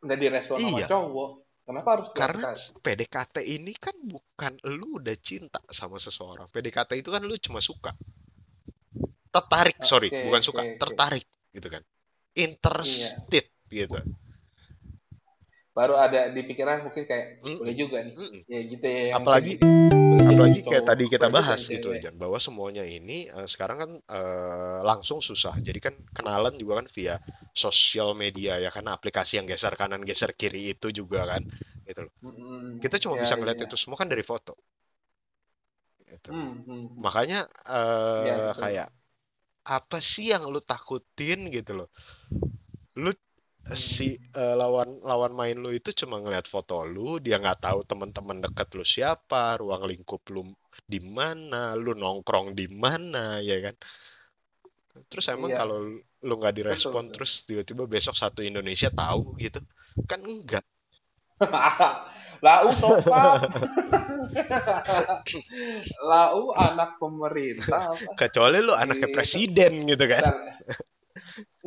[SPEAKER 1] nggak direspon sama
[SPEAKER 2] Iya,
[SPEAKER 1] cowok. Kenapa harus
[SPEAKER 2] Karena? PDKT ini kan bukan lu udah cinta sama seseorang. PDKT itu kan lu cuma suka. Tertarik, sorry,
[SPEAKER 1] Oke,
[SPEAKER 2] bukan
[SPEAKER 1] oke,
[SPEAKER 2] suka,
[SPEAKER 1] oke.
[SPEAKER 2] tertarik gitu kan.
[SPEAKER 1] Iya.
[SPEAKER 2] Interested gitu.
[SPEAKER 1] Baru ada di pikiran mungkin kayak
[SPEAKER 2] Mm-mm,
[SPEAKER 1] boleh juga nih.
[SPEAKER 2] mm-mm.
[SPEAKER 1] Ya gitu ya
[SPEAKER 2] Apalagi
[SPEAKER 1] kayak jadi
[SPEAKER 2] apalagi kayak tadi kita
[SPEAKER 1] boleh juga
[SPEAKER 2] bahas gitu. Jan, bahwa semuanya ini eh, sekarang kan eh, langsung susah. Jadi kan kenalan juga kan via sosial media ya karena aplikasi yang geser kanan geser kiri itu juga kan gitu loh. Kita cuma
[SPEAKER 1] Ya,
[SPEAKER 2] bisa
[SPEAKER 1] ya,
[SPEAKER 2] ngeliat
[SPEAKER 1] ya.
[SPEAKER 2] itu semua kan dari foto. Gitu.
[SPEAKER 1] Hmm, hmm, hmm.
[SPEAKER 2] Makanya
[SPEAKER 1] Ya,
[SPEAKER 2] eh
[SPEAKER 1] betul.
[SPEAKER 2] kayak apa sih yang lu takutin gitu loh. Lu si eh, lawan lawan main lu itu cuma ngeliat foto lu, dia nggak tahu teman-teman dekat lu siapa, ruang lingkup lu di mana, lu nongkrong di mana, ya kan? Terus emang
[SPEAKER 1] Iya,
[SPEAKER 2] kalau lu nggak direspon
[SPEAKER 1] betul.
[SPEAKER 2] terus tiba-tiba besok satu Indonesia tahu gitu, kan enggak. *laughs*
[SPEAKER 1] Lau sokap. *laughs* Lau anak pemerintah?
[SPEAKER 2] Kecuali lu anaknya
[SPEAKER 1] Di
[SPEAKER 2] presiden gitu kan?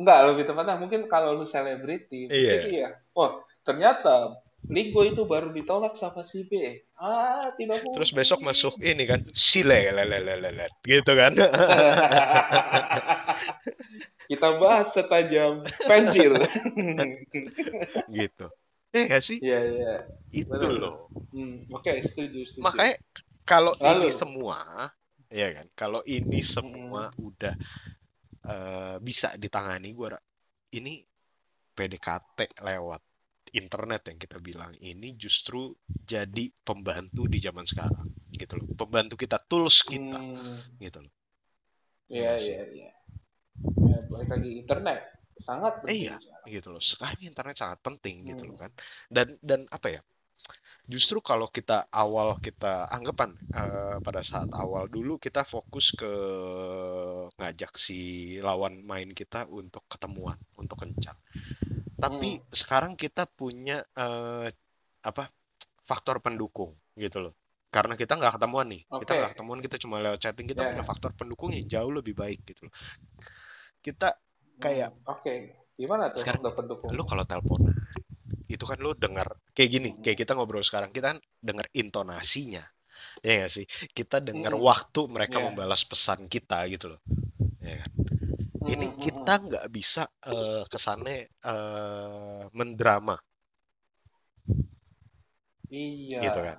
[SPEAKER 1] Enggak, lebih tepatnya mungkin kalau lu selebriti, mungkin
[SPEAKER 2] Iya.
[SPEAKER 1] iya. Oh, ternyata Ligo itu baru ditolak sama si B. Ah, tidak
[SPEAKER 2] Terus besok
[SPEAKER 1] mungkin.
[SPEAKER 2] masuk ini kan, sile lelelelele gitu kan? *laughs*
[SPEAKER 1] Kita bahas setajam pensil. *laughs*
[SPEAKER 2] Gitu. Eh nggak sih?
[SPEAKER 1] Iya, iya.
[SPEAKER 2] Itu
[SPEAKER 1] Betul.
[SPEAKER 2] loh.
[SPEAKER 1] Hmm, oke, setuju, setuju.
[SPEAKER 2] Makanya kalau ini
[SPEAKER 1] Lalu,
[SPEAKER 2] semua, ya kan? Kalau ini semua udah eh, bisa ditangani, gua ra- ini PDKT lewat internet yang kita bilang ini justru jadi pembantu di zaman sekarang, gitu loh. Pembantu kita, tools kita,
[SPEAKER 1] hmm,
[SPEAKER 2] gitu loh.
[SPEAKER 1] iya,
[SPEAKER 2] Iya
[SPEAKER 1] iya, iya. Ya, balik lagi internet sangat
[SPEAKER 2] Eh,
[SPEAKER 1] penting
[SPEAKER 2] iya,
[SPEAKER 1] sekarang.
[SPEAKER 2] gitu loh. Sekarang internet sangat penting gitu loh
[SPEAKER 1] Hmm,
[SPEAKER 2] kan. Dan dan apa ya? Justru kalau kita awal kita anggapan eh, pada saat awal dulu kita fokus ke ngajak si lawan main kita untuk ketemuan, untuk kencan. Tapi
[SPEAKER 1] hmm,
[SPEAKER 2] sekarang kita punya eh, apa? faktor pendukung gitu loh. Karena kita nggak ketemuan nih, kita
[SPEAKER 1] oke,
[SPEAKER 2] nggak ketemuan, kita cuma lewat chatting, kita punya
[SPEAKER 1] ya,
[SPEAKER 2] faktor pendukung yang jauh lebih baik gitu loh. Kita kayak
[SPEAKER 1] hmm, oke. Gimana tuh
[SPEAKER 2] sekarang
[SPEAKER 1] pendukung?
[SPEAKER 2] lu kalau teleponan itu kan lu dengar kayak gini,
[SPEAKER 1] Hmm,
[SPEAKER 2] kayak kita ngobrol sekarang, kita kan dengar intonasinya, ya nggak sih? Kita dengar
[SPEAKER 1] hmm,
[SPEAKER 2] waktu mereka
[SPEAKER 1] ya,
[SPEAKER 2] membalas pesan kita gitu loh, ya kan?
[SPEAKER 1] hmm,
[SPEAKER 2] Ini
[SPEAKER 1] hmm, hmm,
[SPEAKER 2] kita
[SPEAKER 1] hmm.
[SPEAKER 2] nggak bisa eh, kesannya eh, mendrama
[SPEAKER 1] Iya,
[SPEAKER 2] gitu kan?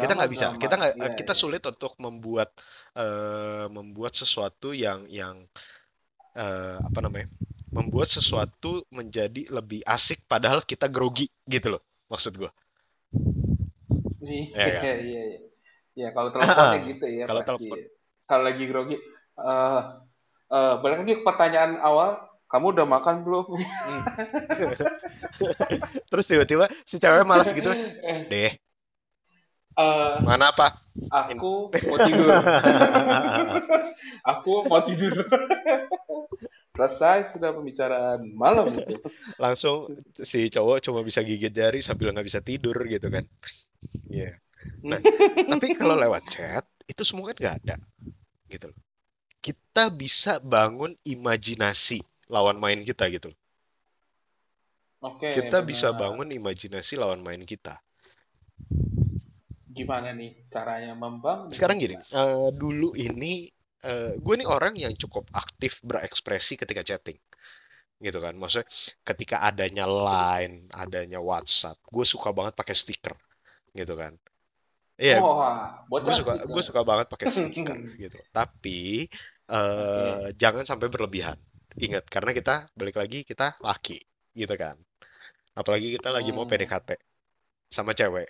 [SPEAKER 2] Kita
[SPEAKER 1] mendrama
[SPEAKER 2] nggak bisa,
[SPEAKER 1] drama.
[SPEAKER 2] kita nggak,
[SPEAKER 1] Iya,
[SPEAKER 2] kita
[SPEAKER 1] iya.
[SPEAKER 2] sulit untuk membuat eh, membuat sesuatu yang yang eh, apa namanya? Membuat sesuatu menjadi lebih asik padahal kita grogi gitu loh, maksud gua. Ya
[SPEAKER 1] Iya,
[SPEAKER 2] kan?
[SPEAKER 1] iya, iya. Ya, kalau teleponnya gitu ya
[SPEAKER 2] Kalau telepon,
[SPEAKER 1] Kalau lagi grogi, eh eh, balik lagi ke pertanyaan awal, kamu udah makan belum?
[SPEAKER 2] hmm. *laughs* Terus tiba-tiba si cewek malas gitu,
[SPEAKER 1] Eh,
[SPEAKER 2] deh,
[SPEAKER 1] eh,
[SPEAKER 2] mana apa?
[SPEAKER 1] Aku mau tidur. *laughs* Aku mau tidur. Selesai sudah pembicaraan malam itu.
[SPEAKER 2] Langsung si cowok cuma bisa gigit jari sambil nggak bisa tidur gitu kan. Iya. Nah, tapi kalau lewat chat, itu semua kan nggak ada gitu loh. Kita bisa bangun imajinasi lawan main kita gitu loh.
[SPEAKER 1] Oke,
[SPEAKER 2] Kita bisa
[SPEAKER 1] benar.
[SPEAKER 2] bangun imajinasi lawan main kita.
[SPEAKER 1] Gimana nih caranya membangun
[SPEAKER 2] Sekarang gini, eh, dulu ini eh, gue nih orang yang cukup aktif berekspresi ketika chatting. gitu kan. Maksudnya ketika adanya Line, adanya WhatsApp, gue suka banget pakai stiker gitu kan. Iya,
[SPEAKER 1] Wah,
[SPEAKER 2] gue
[SPEAKER 1] bocah
[SPEAKER 2] suka gue suka banget pakai *laughs* stiker gitu. Tapi
[SPEAKER 1] Oke.
[SPEAKER 2] eh, jangan sampai berlebihan. Ingat, karena kita balik lagi kita laki gitu kan. Apalagi kita lagi mau
[SPEAKER 1] Hmm,
[SPEAKER 2] PDKT sama cewek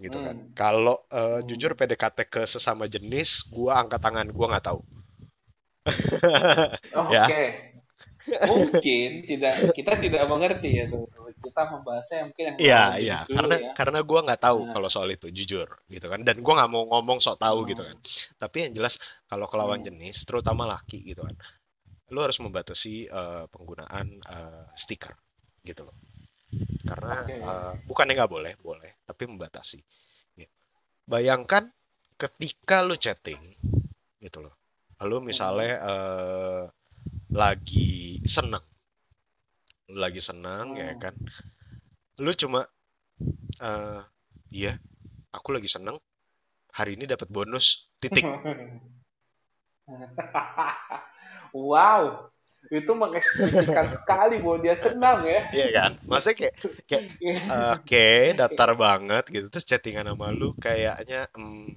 [SPEAKER 2] gitu kan.
[SPEAKER 1] hmm,
[SPEAKER 2] Kalau eh,
[SPEAKER 1] hmm.
[SPEAKER 2] jujur PDKT ke sesama jenis, gue angkat tangan, gue nggak tahu. *laughs* Ya,
[SPEAKER 1] Oke, mungkin tidak kita tidak mengerti ya tuh. Kita membahasnya mungkin yang
[SPEAKER 2] Iya, iya, karena
[SPEAKER 1] ya.
[SPEAKER 2] karena gue nggak tahu
[SPEAKER 1] Nah,
[SPEAKER 2] kalau soal itu, jujur, gitu kan. Dan gue nggak mau ngomong sok tahu gitu kan.
[SPEAKER 1] hmm,
[SPEAKER 2] Tapi yang jelas kalau ke lawan
[SPEAKER 1] hmm.
[SPEAKER 2] jenis, terutama laki gitu kan, lu harus membatasi eh, penggunaan eh, stiker gitu loh. Karena
[SPEAKER 1] Oke.
[SPEAKER 2] eh, bukannya nggak boleh, boleh, tapi membatasi. Ya. Bayangkan ketika lu chatting gitu loh, lu misalnya eh, lagi seneng, lu lagi seneng ya
[SPEAKER 1] hmm,
[SPEAKER 2] kan, lu cuma eh iya aku lagi seneng. Hari ini dapat bonus titik. *laughs*
[SPEAKER 1] Wow, itu mengekspresikan sekali bahwa dia senang ya.
[SPEAKER 2] Iya kan? Maksudnya kayak kayak *laughs* oke datar banget gitu terus chattingan sama lu kayaknya mm,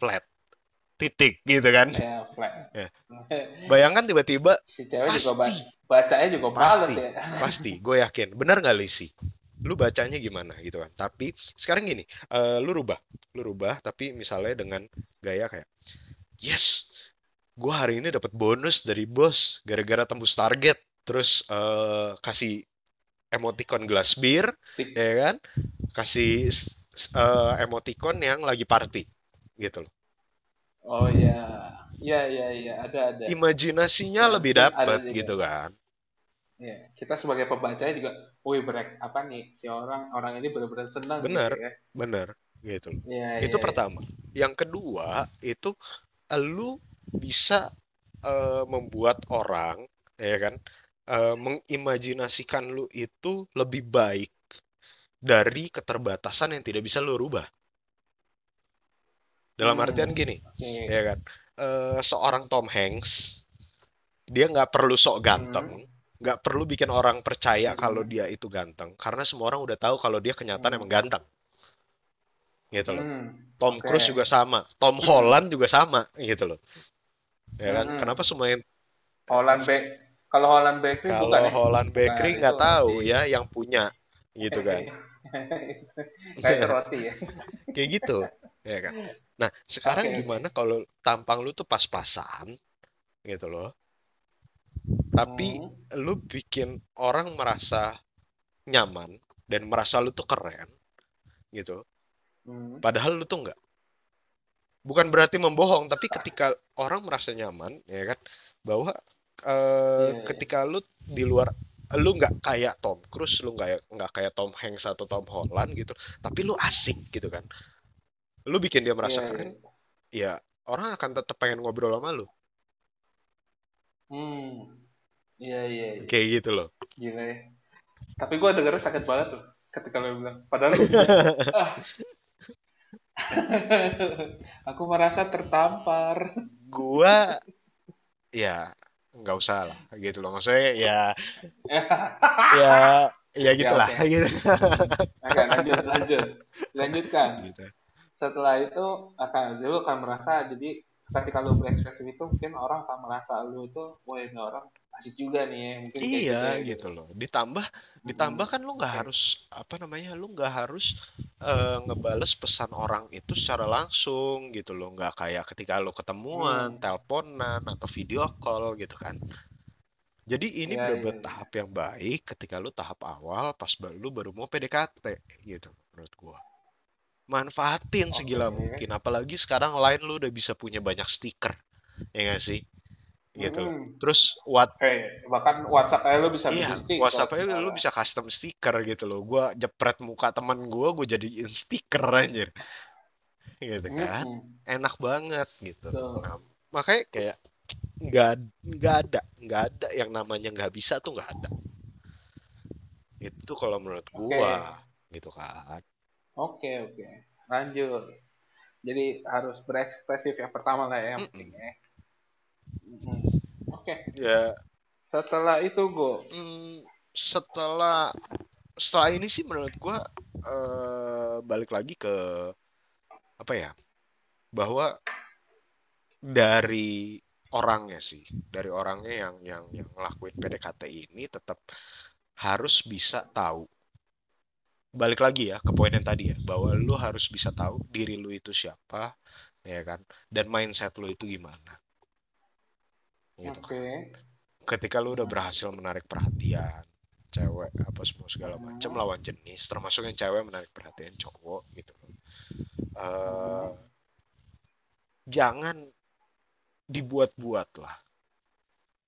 [SPEAKER 2] flat titik gitu kan?
[SPEAKER 1] Ya, flat.
[SPEAKER 2] Ya. Bayangkan tiba-tiba
[SPEAKER 1] Si cewek juga ba
[SPEAKER 2] pasti
[SPEAKER 1] bacanya juga males
[SPEAKER 2] pasti
[SPEAKER 1] ya.
[SPEAKER 2] pasti gue yakin benar nggak Lisi? Lu bacanya gimana gitu kan? Tapi sekarang gini, eh, lu rubah, lu rubah tapi misalnya dengan gaya kayak yes, gue hari ini dapat bonus dari bos gara-gara tembus target terus eh, kasih emoticon gelas bir
[SPEAKER 1] Stick.
[SPEAKER 2] ya kan kasih eh, emoticon yang lagi party gitu loh
[SPEAKER 1] Oh iya. Iya, iya, iya, ada ada.
[SPEAKER 2] imajinasinya
[SPEAKER 1] Ya,
[SPEAKER 2] lebih
[SPEAKER 1] juga.
[SPEAKER 2] gitu kan
[SPEAKER 1] Iya, kita sebagai pembacanya juga, wih brek apa nih si orang orang ini benar-benar senang gitu
[SPEAKER 2] bener
[SPEAKER 1] ya.
[SPEAKER 2] bener gitu loh
[SPEAKER 1] Iya,
[SPEAKER 2] itu
[SPEAKER 1] iya.
[SPEAKER 2] pertama yang kedua itu lu bisa eh, membuat orang ya kan eh, mengimajinasikan lu itu lebih baik dari keterbatasan yang tidak bisa lu rubah. Dalam artian
[SPEAKER 1] Hmm,
[SPEAKER 2] gini
[SPEAKER 1] oke.
[SPEAKER 2] ya kan Eh, seorang Tom Hanks dia nggak perlu sok ganteng
[SPEAKER 1] Hmm,
[SPEAKER 2] nggak perlu bikin orang percaya kalau
[SPEAKER 1] hmm,
[SPEAKER 2] dia itu ganteng karena semua orang udah tahu kalau dia kenyataan emang
[SPEAKER 1] hmm,
[SPEAKER 2] ganteng. Gitu loh.
[SPEAKER 1] Hmm,
[SPEAKER 2] Tom
[SPEAKER 1] oke.
[SPEAKER 2] Cruise juga sama Tom Holland juga sama gitu loh ya kan?
[SPEAKER 1] Hmm,
[SPEAKER 2] kenapa semua yang
[SPEAKER 1] Holland Back, kalau Holland Bakery
[SPEAKER 2] kalau
[SPEAKER 1] ya?
[SPEAKER 2] Holland Bakery
[SPEAKER 1] itu
[SPEAKER 2] nggak tahu
[SPEAKER 1] roti.
[SPEAKER 2] ya yang punya gitu kan.
[SPEAKER 1] Kayak *laughs* itu roti ya. *laughs*
[SPEAKER 2] kayak gitu ya kan? Nah sekarang
[SPEAKER 1] oke.
[SPEAKER 2] gimana kalau tampang lu tuh pas-pasan gitu loh. Tapi
[SPEAKER 1] Hmm,
[SPEAKER 2] lu bikin orang merasa nyaman dan merasa lu tuh keren gitu.
[SPEAKER 1] Hmm,
[SPEAKER 2] padahal lu tuh nggak bukan berarti membohong tapi ketika orang merasa nyaman ya kan bahwa eh,
[SPEAKER 1] iya, iya.
[SPEAKER 2] ketika lu di luar lu nggak kayak Tom Cruise lu nggak nggak kayak Tom Hanks atau Tom Holland gitu tapi lu asik gitu kan lu bikin dia merasa
[SPEAKER 1] Iya, iya.
[SPEAKER 2] keren ya orang akan tetap pengen ngobrol sama lu
[SPEAKER 1] Hmm, iya, iya, iya.
[SPEAKER 2] kayak gitu loh
[SPEAKER 1] Gila ya. Tapi gue dengernya sakit banget tuh ketika lo bilang. Padahal lu, *laughs* ah, *laughs* aku merasa tertampar.
[SPEAKER 2] gua ya nggak usah lah gitu loh maksudnya ya *laughs* ya ya
[SPEAKER 1] Ya
[SPEAKER 2] gitulah
[SPEAKER 1] oke.
[SPEAKER 2] gitu
[SPEAKER 1] Oke, lanjut, lanjut. Lanjutkan.
[SPEAKER 2] gitu
[SPEAKER 1] Setelah itu akan lu akan merasa jadi ketika lu berekspresi itu mungkin orang akan merasa lu itu, wah ini orang asik juga nih ya. Mungkin kayak gitu
[SPEAKER 2] Iya
[SPEAKER 1] ya.
[SPEAKER 2] gitu loh. Ditambah ditambah
[SPEAKER 1] Mm-mm.
[SPEAKER 2] kan lu nggak harus apa namanya? Lu nggak harus eh, ngebales pesan orang itu secara langsung gitu loh. Nggak kayak ketika lu ketemuan,
[SPEAKER 1] Hmm.
[SPEAKER 2] teleponan atau video call gitu kan. Jadi ini
[SPEAKER 1] Iya, iya,
[SPEAKER 2] bener-bener
[SPEAKER 1] iya.
[SPEAKER 2] tahap yang baik ketika lu tahap awal pas lu baru mau PDKT gitu menurut gua. Manfaatin segila
[SPEAKER 1] Oke.
[SPEAKER 2] mungkin. Apalagi sekarang Line lu udah bisa punya banyak stiker. Ya nggak sih? Gitu.
[SPEAKER 1] Mm-mm.
[SPEAKER 2] Terus what
[SPEAKER 1] Kayak bahkan WhatsApp aja lu bisa
[SPEAKER 2] Iya,
[SPEAKER 1] bikin stiker
[SPEAKER 2] WhatsApp aja lu bisa custom stiker gitu loh. Gua jepret muka teman gua, gue jadiin stiker anjir. Gitu kan. Enak banget gitu. Nah, makanya kayak nggak nggak ada nggak ada yang namanya nggak bisa tuh nggak ada. Itu kalau menurut gua gitu kan.
[SPEAKER 1] Oke, oke. Lanjut. Jadi harus berekspresif yang pertama lah ya, yang
[SPEAKER 2] Mm-mm.
[SPEAKER 1] penting ya. Mm-mm. Oke.
[SPEAKER 2] Ya,
[SPEAKER 1] Setelah itu gue,
[SPEAKER 2] mm, setelah setelah ini sih menurut gua eh, balik lagi ke apa ya? Bahwa dari orangnya sih, dari orangnya yang yang yang ngelakuin PDKT ini tetap harus bisa tahu. Balik lagi ya ke poin yang tadi ya, bahwa lu harus bisa tahu diri lu itu siapa, ya kan? Dan mindset lu itu gimana, gitu
[SPEAKER 1] oke.
[SPEAKER 2] kan. Ketika lu udah berhasil menarik perhatian cewek apa semua segala macam
[SPEAKER 1] Hmm.
[SPEAKER 2] lawan jenis, termasuk yang cewek menarik perhatian cowok gitu. Eh,
[SPEAKER 1] Hmm.
[SPEAKER 2] jangan dibuat-buat lah,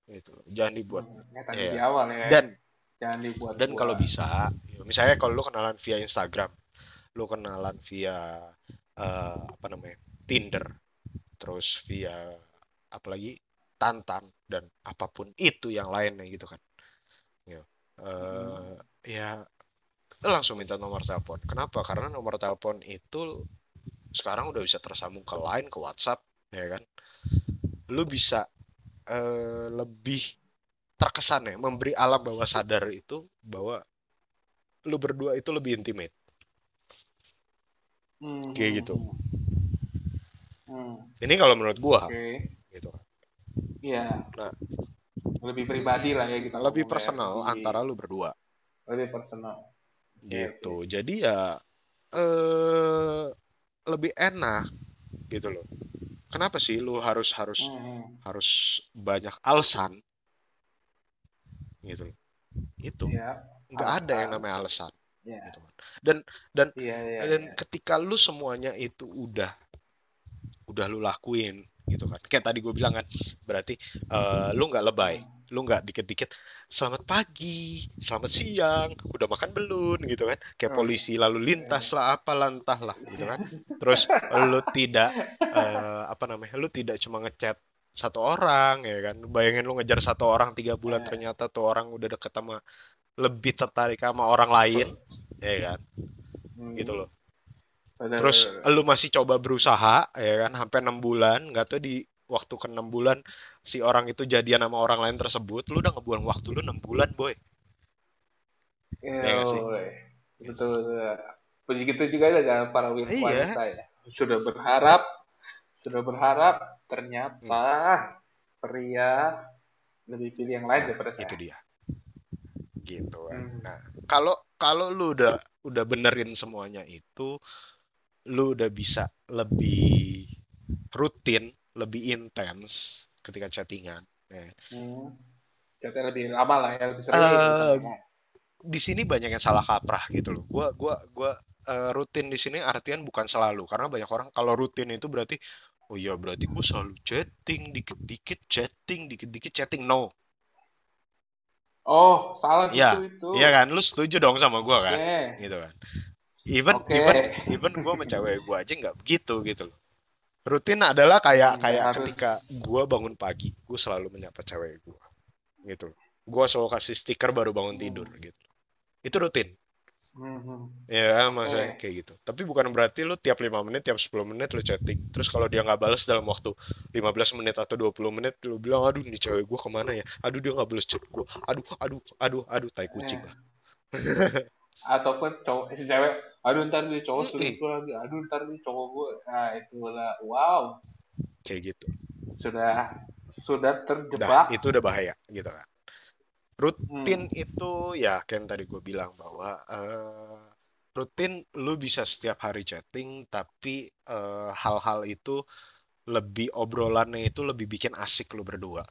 [SPEAKER 2] gitu. Jangan dibuat.
[SPEAKER 1] Hmm, Ya tadi
[SPEAKER 2] Iya.
[SPEAKER 1] di awal ya.
[SPEAKER 2] Dan
[SPEAKER 1] Jangan
[SPEAKER 2] Dan
[SPEAKER 1] dibuat-buat.
[SPEAKER 2] kalau bisa, misalnya kalau lu kenalan via Instagram, lu kenalan via eh, apa namanya Tinder, terus via apalagi Tantan dan apa pun itu yang lainnya gitu kan. Ya,
[SPEAKER 1] Hmm.
[SPEAKER 2] ya langsung minta nomor telepon. Kenapa? Karena nomor telepon itu sekarang udah bisa tersambung ke Line, ke WhatsApp, ya kan? Lu bisa uh, lebih terkesan ya, memberi alam bawah sadar itu bahwa lu berdua itu lebih intimate. Hmm. Kayak gitu. Hmm. Ini kalau menurut gua.
[SPEAKER 1] Okay. Gitu. Iya. Nah, lebih pribadi lah ya gitu.
[SPEAKER 2] Lebih personal ya. antara lu berdua.
[SPEAKER 1] Lebih personal.
[SPEAKER 2] Gitu. Okay. Jadi ya eh lebih enak gitu loh. Kenapa sih lu harus harus hmm. harus banyak alasan gitu loh. Itu. Ya, nggak ada yang namanya alasan. Ya. Gitu. Dan dan ya, ya, dan ya. ketika lu semuanya itu udah udah lu lakuin gitu kan. Kayak tadi gue bilang kan berarti uh, lu nggak lebay lu nggak dikit-dikit selamat pagi selamat siang udah makan belum? gitu kan. Kayak hmm. polisi lalu lintas lah apalah entahlah gitu kan. Terus lu tidak uh, apa namanya lu tidak cuma ngechat satu orang ya kan. Bayangin lu ngejar satu orang tiga bulan ternyata tuh orang udah deket sama lebih tertarik sama orang lain ya kan. Gitu loh Benar, Terus lu masih coba berusaha ya kan sampai enam bulan, nggak tahu di waktu ke enam bulan si orang itu jadian sama orang lain tersebut, lu udah ngebuang waktu lu enam bulan, boy.
[SPEAKER 1] Ya, ya sih? Betul, betul. Begitu juga dengan para iya. wanita ya. Sudah berharap, sudah berharap, ternyata hmm. pria lebih pilih yang lain daripada saya.
[SPEAKER 2] Itu dia. Gitu. Hmm. Nah, kalau kalau lu udah udah benerin semuanya itu, lu udah bisa lebih rutin, lebih intens ketika chattingan. Ya.
[SPEAKER 1] Hmm. Chatnya lebih lama lah ya, lebih sering. Uh,
[SPEAKER 2] di sini banyak yang salah kaprah gitu loh. Gua gua gua uh, rutin di sini artian bukan selalu karena banyak orang kalau rutin itu berarti oh iya berarti gue selalu chatting dikit-dikit chatting dikit-dikit chatting no
[SPEAKER 1] Oh, salah ya,
[SPEAKER 2] itu itu. Iya kan, lu setuju dong sama gue kan? Yeah. Gitu kan even okay. even even gue sama cewek gue aja nggak begitu gitu loh. Rutin adalah kayak hmm, kayak harus... ketika gue bangun pagi gue selalu menyapa cewek gue gitu. Gue selalu kasih stiker baru bangun hmm. tidur gitu. Itu rutin. Hmm. ya maksudnya okay. kayak gitu. Tapi bukan berarti lu tiap lima menit tiap 10 menit lu chatting. Terus kalau dia nggak balas dalam waktu 15 menit atau 20 menit lu bilang aduh nih cewek gue ke mana ya? Aduh dia nggak balas chat gue aduh aduh aduh aduh tai kucing lah *laughs*
[SPEAKER 1] ataupun cowok si cewek aduh ntar dia cowok selingkuh lagi. Aduh ntar dia cowok gue nah itu lah. Wow.
[SPEAKER 2] Kayak gitu.
[SPEAKER 1] Sudah sudah terjebak.
[SPEAKER 2] Nah, itu udah bahaya gitu kan. Rutin hmm. itu ya kan tadi gue bilang bahwa uh, rutin lu bisa setiap hari chatting tapi eh, hal-hal itu lebih obrolannya itu lebih bikin asik lu berdua.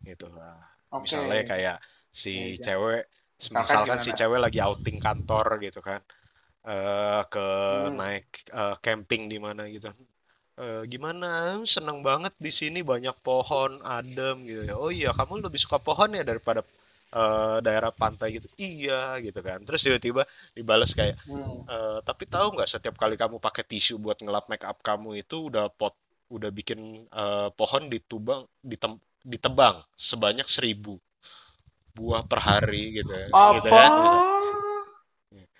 [SPEAKER 2] Gitu lah. Okay. misalnya kayak si ya, cewek misalkan, si cewek lagi outing kantor gitu kan uh, ke hmm. naik uh, camping di mana gitu. Uh, gimana? Seneng banget di sini banyak pohon adem gitu ya. Oh iya kamu lebih suka pohon ya daripada uh, daerah pantai gitu. Iya gitu kan. Terus tiba-tiba dibalas kayak hmm. uh, tapi tahu nggak setiap kali kamu pakai tisu buat ngelap make up kamu itu udah pot udah bikin uh, pohon ditubang ditem, ditebang sebanyak seribu buah per hari gitu ya.
[SPEAKER 1] Apa?
[SPEAKER 2] Gitu ya, gitu.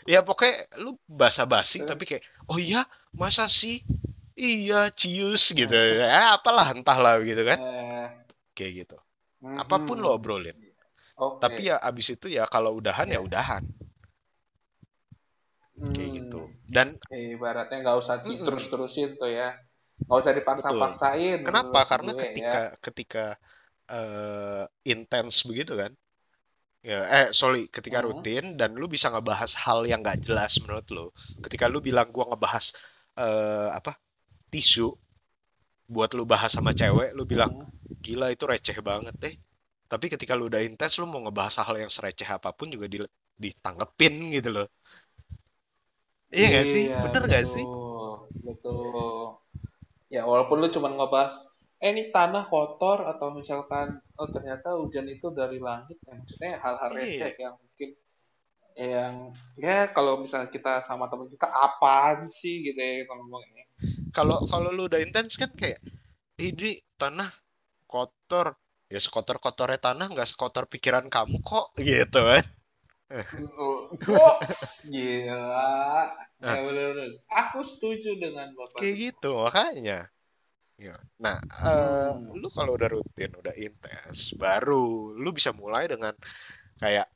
[SPEAKER 2] ya pokoknya lu basa-basi tapi kayak oh iya masa sih iya cius gitu ya apalah entahlah gitu kan eh. kayak gitu hmm. apa pun lo obrolin okay. tapi ya abis itu ya kalau udahan yeah. ya udahan kayak hmm. gitu dan
[SPEAKER 1] ibaratnya nggak usah terus-terusin tuh ya nggak usah dipaksa-paksain
[SPEAKER 2] kenapa karena gue, ketika ya. ketika uh, intens begitu kan Ya, eh sorry, ketika hmm. rutin dan lu bisa ngebahas hal yang gak jelas menurut lu. Ketika lu bilang gua ngebahas uh, apa? tisu buat lu bahas sama cewek, lu bilang gila itu receh banget deh. Tapi ketika lu udah intens lu mau ngebahas hal yang sereceh apa pun juga di, ditanggepin gitu loh. Iya, iya gak sih? Bener betul, gak sih?
[SPEAKER 1] Betul. Ya walaupun lu cuma ngebahas eh ini tanah kotor atau misalkan oh ternyata hujan itu dari langit ya maksudnya hal-hal iya. receh iya. yang mungkin yang ya kalau misalnya kita sama teman kita apaan sih gitu ya ngomong ini
[SPEAKER 2] kalau kalau lu udah intens kan kayak ini tanah kotor ya sekotor kotornya tanah nggak sekotor pikiran kamu kok gitu kan
[SPEAKER 1] Jokes, gila.
[SPEAKER 2] Nah.
[SPEAKER 1] Ya bener-bener. Aku setuju dengan bapak.
[SPEAKER 2] Kayak gitu makanya. Ya. Nah, eh,
[SPEAKER 1] Hmm.
[SPEAKER 2] lu kalau udah rutin, udah intens, baru lu bisa mulai dengan kayak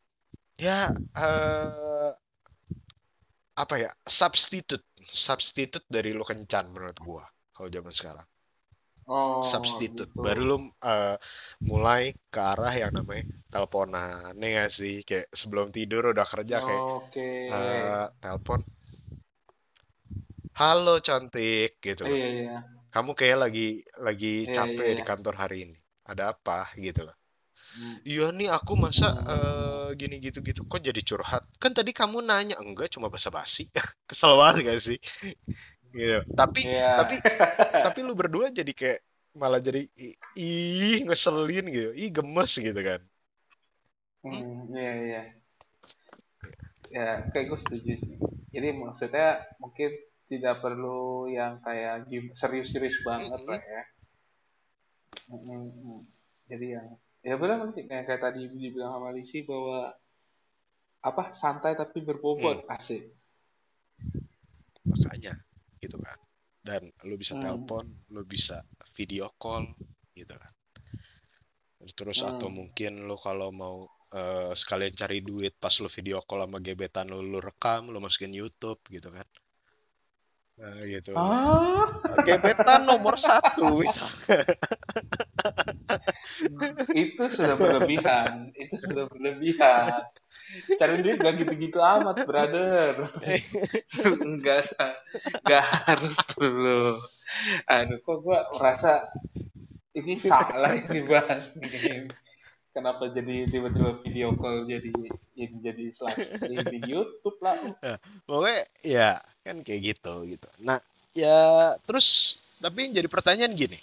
[SPEAKER 2] ya eh, apa ya substitute substitute dari lu kencan menurut gua kalau zaman sekarang
[SPEAKER 1] Oh,
[SPEAKER 2] substitute
[SPEAKER 1] gitu.
[SPEAKER 2] baru lu eh, mulai ke arah yang namanya teleponan nih gak sih kayak sebelum tidur udah kerja kayak
[SPEAKER 1] Oke.
[SPEAKER 2] eh, telepon halo cantik gitu loh
[SPEAKER 1] Iya, iya.
[SPEAKER 2] Kamu kayak lagi lagi
[SPEAKER 1] Iya,
[SPEAKER 2] capek
[SPEAKER 1] iya,
[SPEAKER 2] di
[SPEAKER 1] iya.
[SPEAKER 2] kantor hari ini ada apa gitu loh
[SPEAKER 1] Hmm.
[SPEAKER 2] iya nih aku masa
[SPEAKER 1] Hmm.
[SPEAKER 2] eh, gini gitu gitu kok jadi curhat kan tadi kamu nanya enggak cuma basa-basi *laughs* kesel banget gak sih gitu tapi
[SPEAKER 1] Iya.
[SPEAKER 2] tapi *laughs* tapi lu berdua jadi kayak malah jadi ih ngeselin gitu ih gemes gitu kan
[SPEAKER 1] Hmm, iya, iya. Ya, kayak gue setuju sih. Jadi maksudnya mungkin tidak perlu yang kayak gim- serius-serius banget lah ya. Mm, mm. Jadi yang ya benar sih kayak, kayak tadi dibilang sama Lisi bahwa apa santai tapi
[SPEAKER 2] Hmm,
[SPEAKER 1] berbobot asik.
[SPEAKER 2] makanya gitu kan dan lu bisa
[SPEAKER 1] Hmm.
[SPEAKER 2] telepon lu bisa video call gitu kan terus atau
[SPEAKER 1] Hmm.
[SPEAKER 2] mungkin lu kalau mau eh, sekalian cari duit pas lu video call sama gebetan lu lu rekam lu masukin YouTube gitu kan Nah, gitu
[SPEAKER 1] Ah,
[SPEAKER 2] gebetan nomor satu
[SPEAKER 1] itu sudah berlebihan. Itu sudah berlebihan. Cari duit gak gitu-gitu amat, brother. Enggak, enggak harus dulu. Aduh, kok gua merasa ini salah yang dibahas nih. Kenapa jadi tiba-tiba video call jadi jadi jadi live stream di YouTube lah.
[SPEAKER 2] Nah, pokoknya ya kan kayak gitu gitu nah ya terus tapi yang jadi pertanyaan gini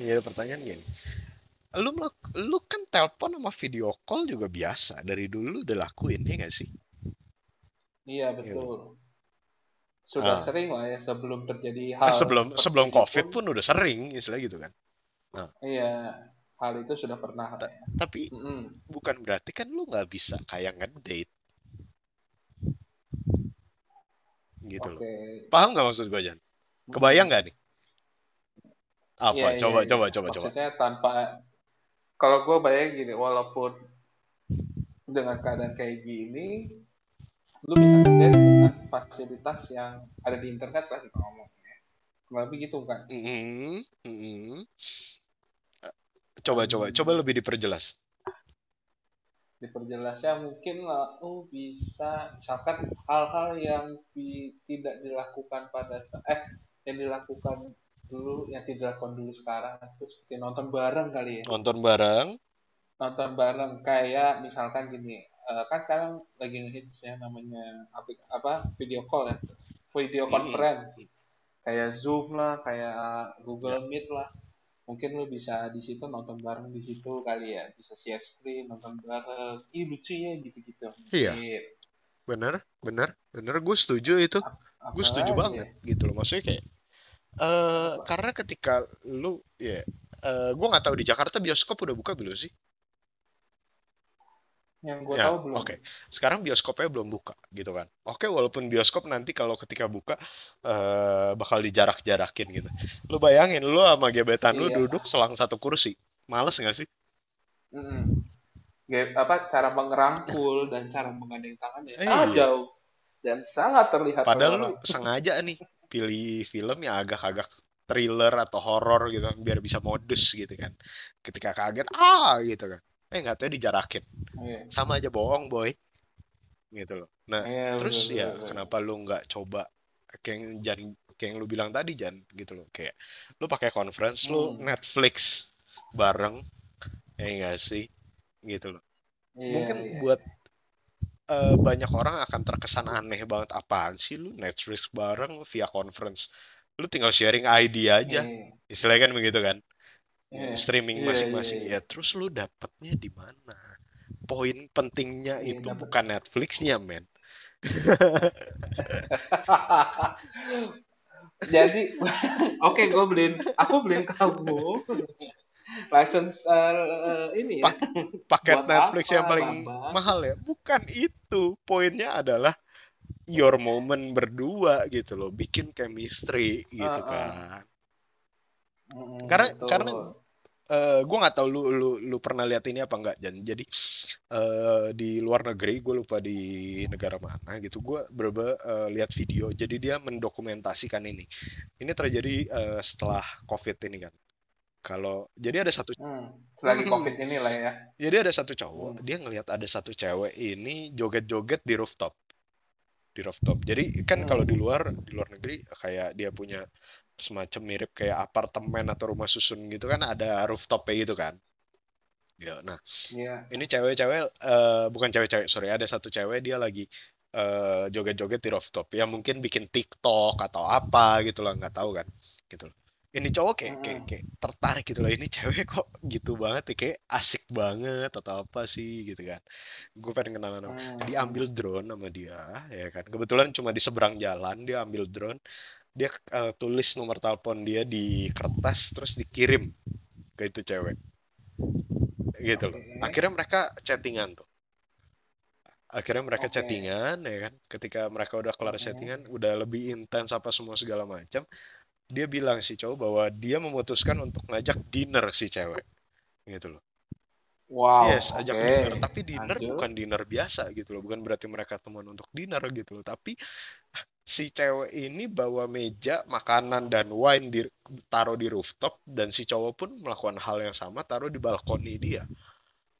[SPEAKER 2] yang jadi pertanyaan gini lu lu kan telepon sama video call juga biasa dari dulu lu udah lakuin ya gak sih
[SPEAKER 1] Iya,
[SPEAKER 2] gitu
[SPEAKER 1] betul. Sudah
[SPEAKER 2] Ah.
[SPEAKER 1] sering lah ya sebelum terjadi
[SPEAKER 2] Nah,
[SPEAKER 1] hal
[SPEAKER 2] sebelum sebelum covid
[SPEAKER 1] pun.
[SPEAKER 2] pun udah sering istilah gitu kan nah
[SPEAKER 1] Iya, hal itu sudah pernah
[SPEAKER 2] ta-
[SPEAKER 1] ya.
[SPEAKER 2] tapi
[SPEAKER 1] Mm-mm.
[SPEAKER 2] bukan berarti kan lu nggak bisa kayak ngedate gitu loh
[SPEAKER 1] Oke.
[SPEAKER 2] paham nggak maksud gue Jan
[SPEAKER 1] Mm-mm.
[SPEAKER 2] kebayang nggak nih apa
[SPEAKER 1] iya,
[SPEAKER 2] coba
[SPEAKER 1] iya.
[SPEAKER 2] coba coba coba
[SPEAKER 1] Maksudnya tanpa, kalau gue bayang gini, walaupun dengan keadaan kayak gini, lu bisa ngedate dengan fasilitas yang ada di internet lah kita ngomongnya. Kurang lebih gitu kan.
[SPEAKER 2] Mm-mm, mm-mm. coba coba coba
[SPEAKER 1] Hmm,
[SPEAKER 2] lebih diperjelas
[SPEAKER 1] diperjelasnya mungkin lah, lu bisa. Misalkan hal-hal yang di- tidak dilakukan pada eh yang dilakukan dulu yang tidak dilakukan dulu sekarang itu seperti nonton bareng kali ya.
[SPEAKER 2] nonton bareng.
[SPEAKER 1] Nonton bareng kayak misalkan gini eh, kan sekarang lagi ngehits ya namanya aplik- apa video call ya. Video conference. Kayak Zoom lah kayak
[SPEAKER 2] Ya.
[SPEAKER 1] Google Meet lah mungkin lu bisa di situ nonton bareng di situ kali ya bisa share screen nonton bareng ih lucu ya gitu-gitu
[SPEAKER 2] Iya,
[SPEAKER 1] mungkin
[SPEAKER 2] bener, bener, bener. Gue setuju itu. Gue setuju
[SPEAKER 1] ya
[SPEAKER 2] banget gitu loh. Maksudnya kayak, eh
[SPEAKER 1] apa
[SPEAKER 2] karena ketika lu, ya, eh gue nggak tahu di Jakarta bioskop udah buka belum sih?
[SPEAKER 1] Yang gue
[SPEAKER 2] Ya,
[SPEAKER 1] tahu belum
[SPEAKER 2] oke. Sekarang bioskopnya belum buka gitu kan. Oke, walaupun bioskop nanti kalau ketika buka eh bakal dijarak-jarakin gitu. Lu bayangin, lu sama gebetan lu
[SPEAKER 1] iya
[SPEAKER 2] duduk selang satu kursi. Males nggak sih?
[SPEAKER 1] Mm-mm. Ge- apa cara mengerangkul dan cara menggandeng tangannya
[SPEAKER 2] Eh,
[SPEAKER 1] sangat
[SPEAKER 2] iya.
[SPEAKER 1] jauh dan sangat terlihat
[SPEAKER 2] Padahal lu sengaja nih pilih film yang agak-agak thriller atau horor gitu kan, biar bisa modus gitu kan. Ketika kaget, ah gitu kan. Eh nggak tahu dijarakin.
[SPEAKER 1] Iya,
[SPEAKER 2] Sama aja bohong boy, gitu loh. Nah,
[SPEAKER 1] iya
[SPEAKER 2] terus
[SPEAKER 1] benar
[SPEAKER 2] ya
[SPEAKER 1] benar.
[SPEAKER 2] kenapa lu nggak coba kayak yang Jan, kayak yang lu bilang tadi Jan gitu loh. Kayak lu pakai conference, lu
[SPEAKER 1] Hmm,
[SPEAKER 2] Netflix bareng, ya nggak sih, gitu loh.
[SPEAKER 1] iya
[SPEAKER 2] Mungkin
[SPEAKER 1] iya.
[SPEAKER 2] buat eh, banyak orang akan terkesan aneh banget apaan sih lu Netflix bareng via conference. Lu tinggal sharing ID aja.
[SPEAKER 1] Iya,
[SPEAKER 2] Istilahnya kan begitu kan.
[SPEAKER 1] Iya,
[SPEAKER 2] streaming
[SPEAKER 1] iya, iya,
[SPEAKER 2] masing-masing.
[SPEAKER 1] iya.
[SPEAKER 2] Ya terus lu dapetnya di mana? Poin pentingnya
[SPEAKER 1] Iya,
[SPEAKER 2] itu
[SPEAKER 1] dapat.
[SPEAKER 2] bukan Netflixnya, men. *laughs*
[SPEAKER 1] Jadi, *laughs* oke, gue beliin, aku beliin kamu *laughs* license uh, ini ya.
[SPEAKER 2] paket Netflix apa, yang paling Bambang? mahal ya. Bukan itu. Poinnya adalah your moment berdua gitu loh, bikin chemistry gitu uh, uh. kan. Mm, karena betul. karena uh, eh, gue nggak tahu lu lu lu pernah lihat ini apa enggak Jan. Jadi uh, di luar negeri gue lupa di negara mana gitu gue berba uh, lihat video. Jadi dia mendokumentasikan ini. Ini terjadi uh, setelah covid ini kan. Kalau jadi ada satu
[SPEAKER 1] hmm, selagi hmm, covid ini lah ya.
[SPEAKER 2] Jadi ada satu cowok hmm. dia ngelihat ada satu cewek ini joget-joget di rooftop. Di rooftop. Jadi kan hmm. kalau di luar di luar negeri kayak dia punya semacam mirip kayak apartemen atau rumah susun gitu kan ada rooftopnya gitu kan. Ya nah yeah. ini cewek-cewek uh, bukan cewek-cewek sorry ada satu cewek dia lagi uh, joget-joget di rooftop. Ya mungkin bikin TikTok atau apa gitu loh nggak tahu kan gitu loh. Ini cowok kayak, kayak kayak tertarik gitu loh ini cewek kok gitu banget ya kayak asik banget atau apa sih gitu kan. Gue pengen kenalan sama diambil drone sama dia ya kan. Kebetulan cuma di seberang jalan dia ambil drone dia uh, tulis nomor telepon dia di kertas terus dikirim ke itu cewek gitu loh akhirnya mereka chattingan tuh akhirnya mereka okay. chattingan ya kan ketika mereka udah kelar chattingan udah lebih intens apa semua segala macam dia bilang si cowok bahwa dia memutuskan untuk ngajak dinner si cewek gitu loh
[SPEAKER 1] Wow.
[SPEAKER 2] Yes, ajak okay. dinner. Tapi dinner Lanjut. bukan dinner biasa gitu loh. Bukan berarti mereka teman untuk dinner gitu loh. Tapi si cewek ini bawa meja makanan dan wine di taruh di rooftop dan si cowok pun melakukan hal yang sama taruh di balkoni dia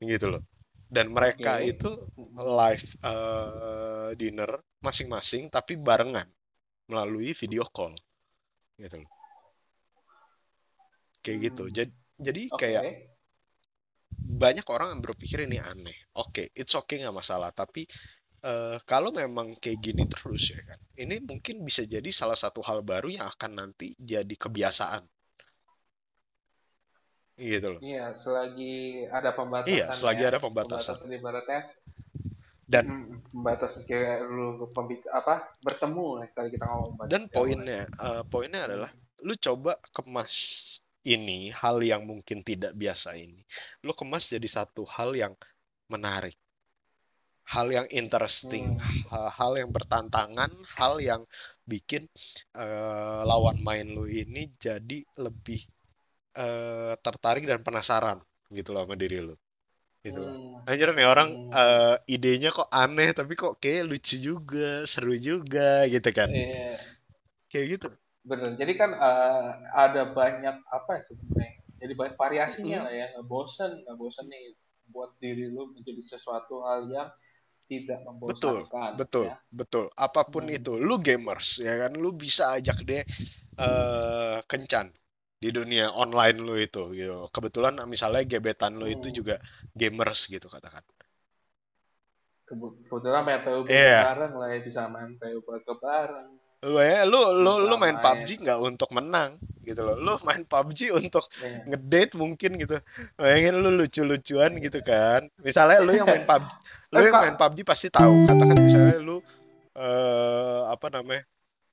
[SPEAKER 2] gitu loh dan mereka okay. itu live uh, dinner masing-masing tapi barengan melalui video call gitu loh kayak gitu hmm. jadi jadi okay. kayak banyak orang yang berpikir ini aneh oke okay, it's okay nggak masalah tapi uh, kalau memang kayak gini terus ya kan, ini mungkin bisa jadi salah satu hal baru yang akan nanti jadi kebiasaan. Gitu loh.
[SPEAKER 1] Iya, selagi ada pembatasan.
[SPEAKER 2] Iya, selagi ya, ada pembatasan.
[SPEAKER 1] Pembatasan ibaratnya
[SPEAKER 2] dan
[SPEAKER 1] hmm, pembatas kayak lu apa bertemu kali kita ngomong
[SPEAKER 2] dan poinnya uh, poinnya adalah lu coba kemas ini hal yang mungkin tidak biasa ini lu kemas jadi satu hal yang menarik hal yang interesting, hmm. hal yang bertantangan, hal yang bikin uh, lawan main lu ini jadi lebih uh, tertarik dan penasaran gitu loh sama diri lu. Gitu Hmm. Anjir nih orang hmm. uh, idenya kok aneh tapi kok kayak lucu juga, seru juga gitu kan. Yeah. Kayak gitu.
[SPEAKER 1] Bener. Jadi kan uh, ada banyak apa ya sebenarnya. Jadi banyak variasinya hmm. lah ya. Nggak bosen, nggak bosen nih buat diri lu menjadi sesuatu hal yang tidak membosankan.
[SPEAKER 2] Betul, betul, ya? betul. Apa pun hmm. itu, lu gamers ya kan, lu bisa ajak deh uh, kencan di dunia online lu itu gitu. Kebetulan misalnya gebetan lu hmm. itu juga gamers gitu katakan.
[SPEAKER 1] Kebetulan main PUBG yeah. bareng lah ya bisa main PUBG bareng
[SPEAKER 2] lu ya lu lu lu main, main. PUBG nggak untuk menang gitu loh. Lu main PUBG untuk yeah. ngedate mungkin gitu. Bayangin lu lucu-lucuan gitu kan. Misalnya lu yang main PUBG *laughs* lu yang main PUBG pasti tahu. Katakan misalnya lu uh, apa namanya?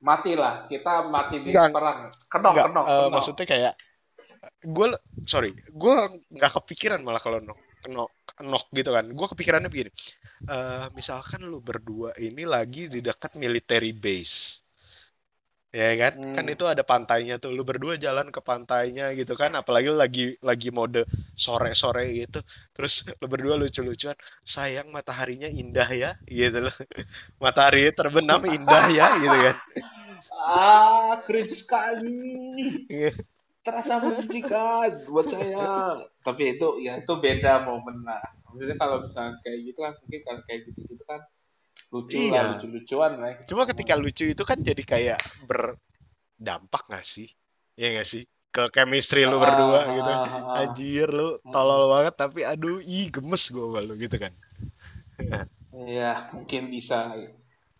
[SPEAKER 1] Mati lah kita mati di enggak, perang. Kenok enggak, kenok, uh,
[SPEAKER 2] maksudnya kayak gue sorry gue nggak kepikiran malah kalau nok kenok kenok gitu kan. Gue kepikirannya begini uh, misalkan lu berdua ini lagi di dekat military base ya kan? Hmm. kan itu ada pantainya tuh. Lu berdua jalan ke pantainya gitu kan. Apalagi lu lagi lagi mode sore sore gitu. Terus lu berdua lucu lucuan sayang mataharinya indah ya gitu loh. *laughs* Matahari terbenam indah ya gitu kan.
[SPEAKER 1] Ah keren sekali. Iya. terasa menjijikan buat saya. Tapi itu ya itu beda momen lah maksudnya kalau misalnya kayak gitu kan mungkin kalau kayak gitu gitu kan lucu iya. lah lucu-lucuan lah
[SPEAKER 2] cuma ketika lucu itu kan jadi kayak berdampak gak sih? Ya gak sih? Ke chemistry lu berdua ah, gitu. ah, ah. anjir lu tolol banget tapi aduh ih gemes gue malu gitu kan.
[SPEAKER 1] Iya mungkin bisa.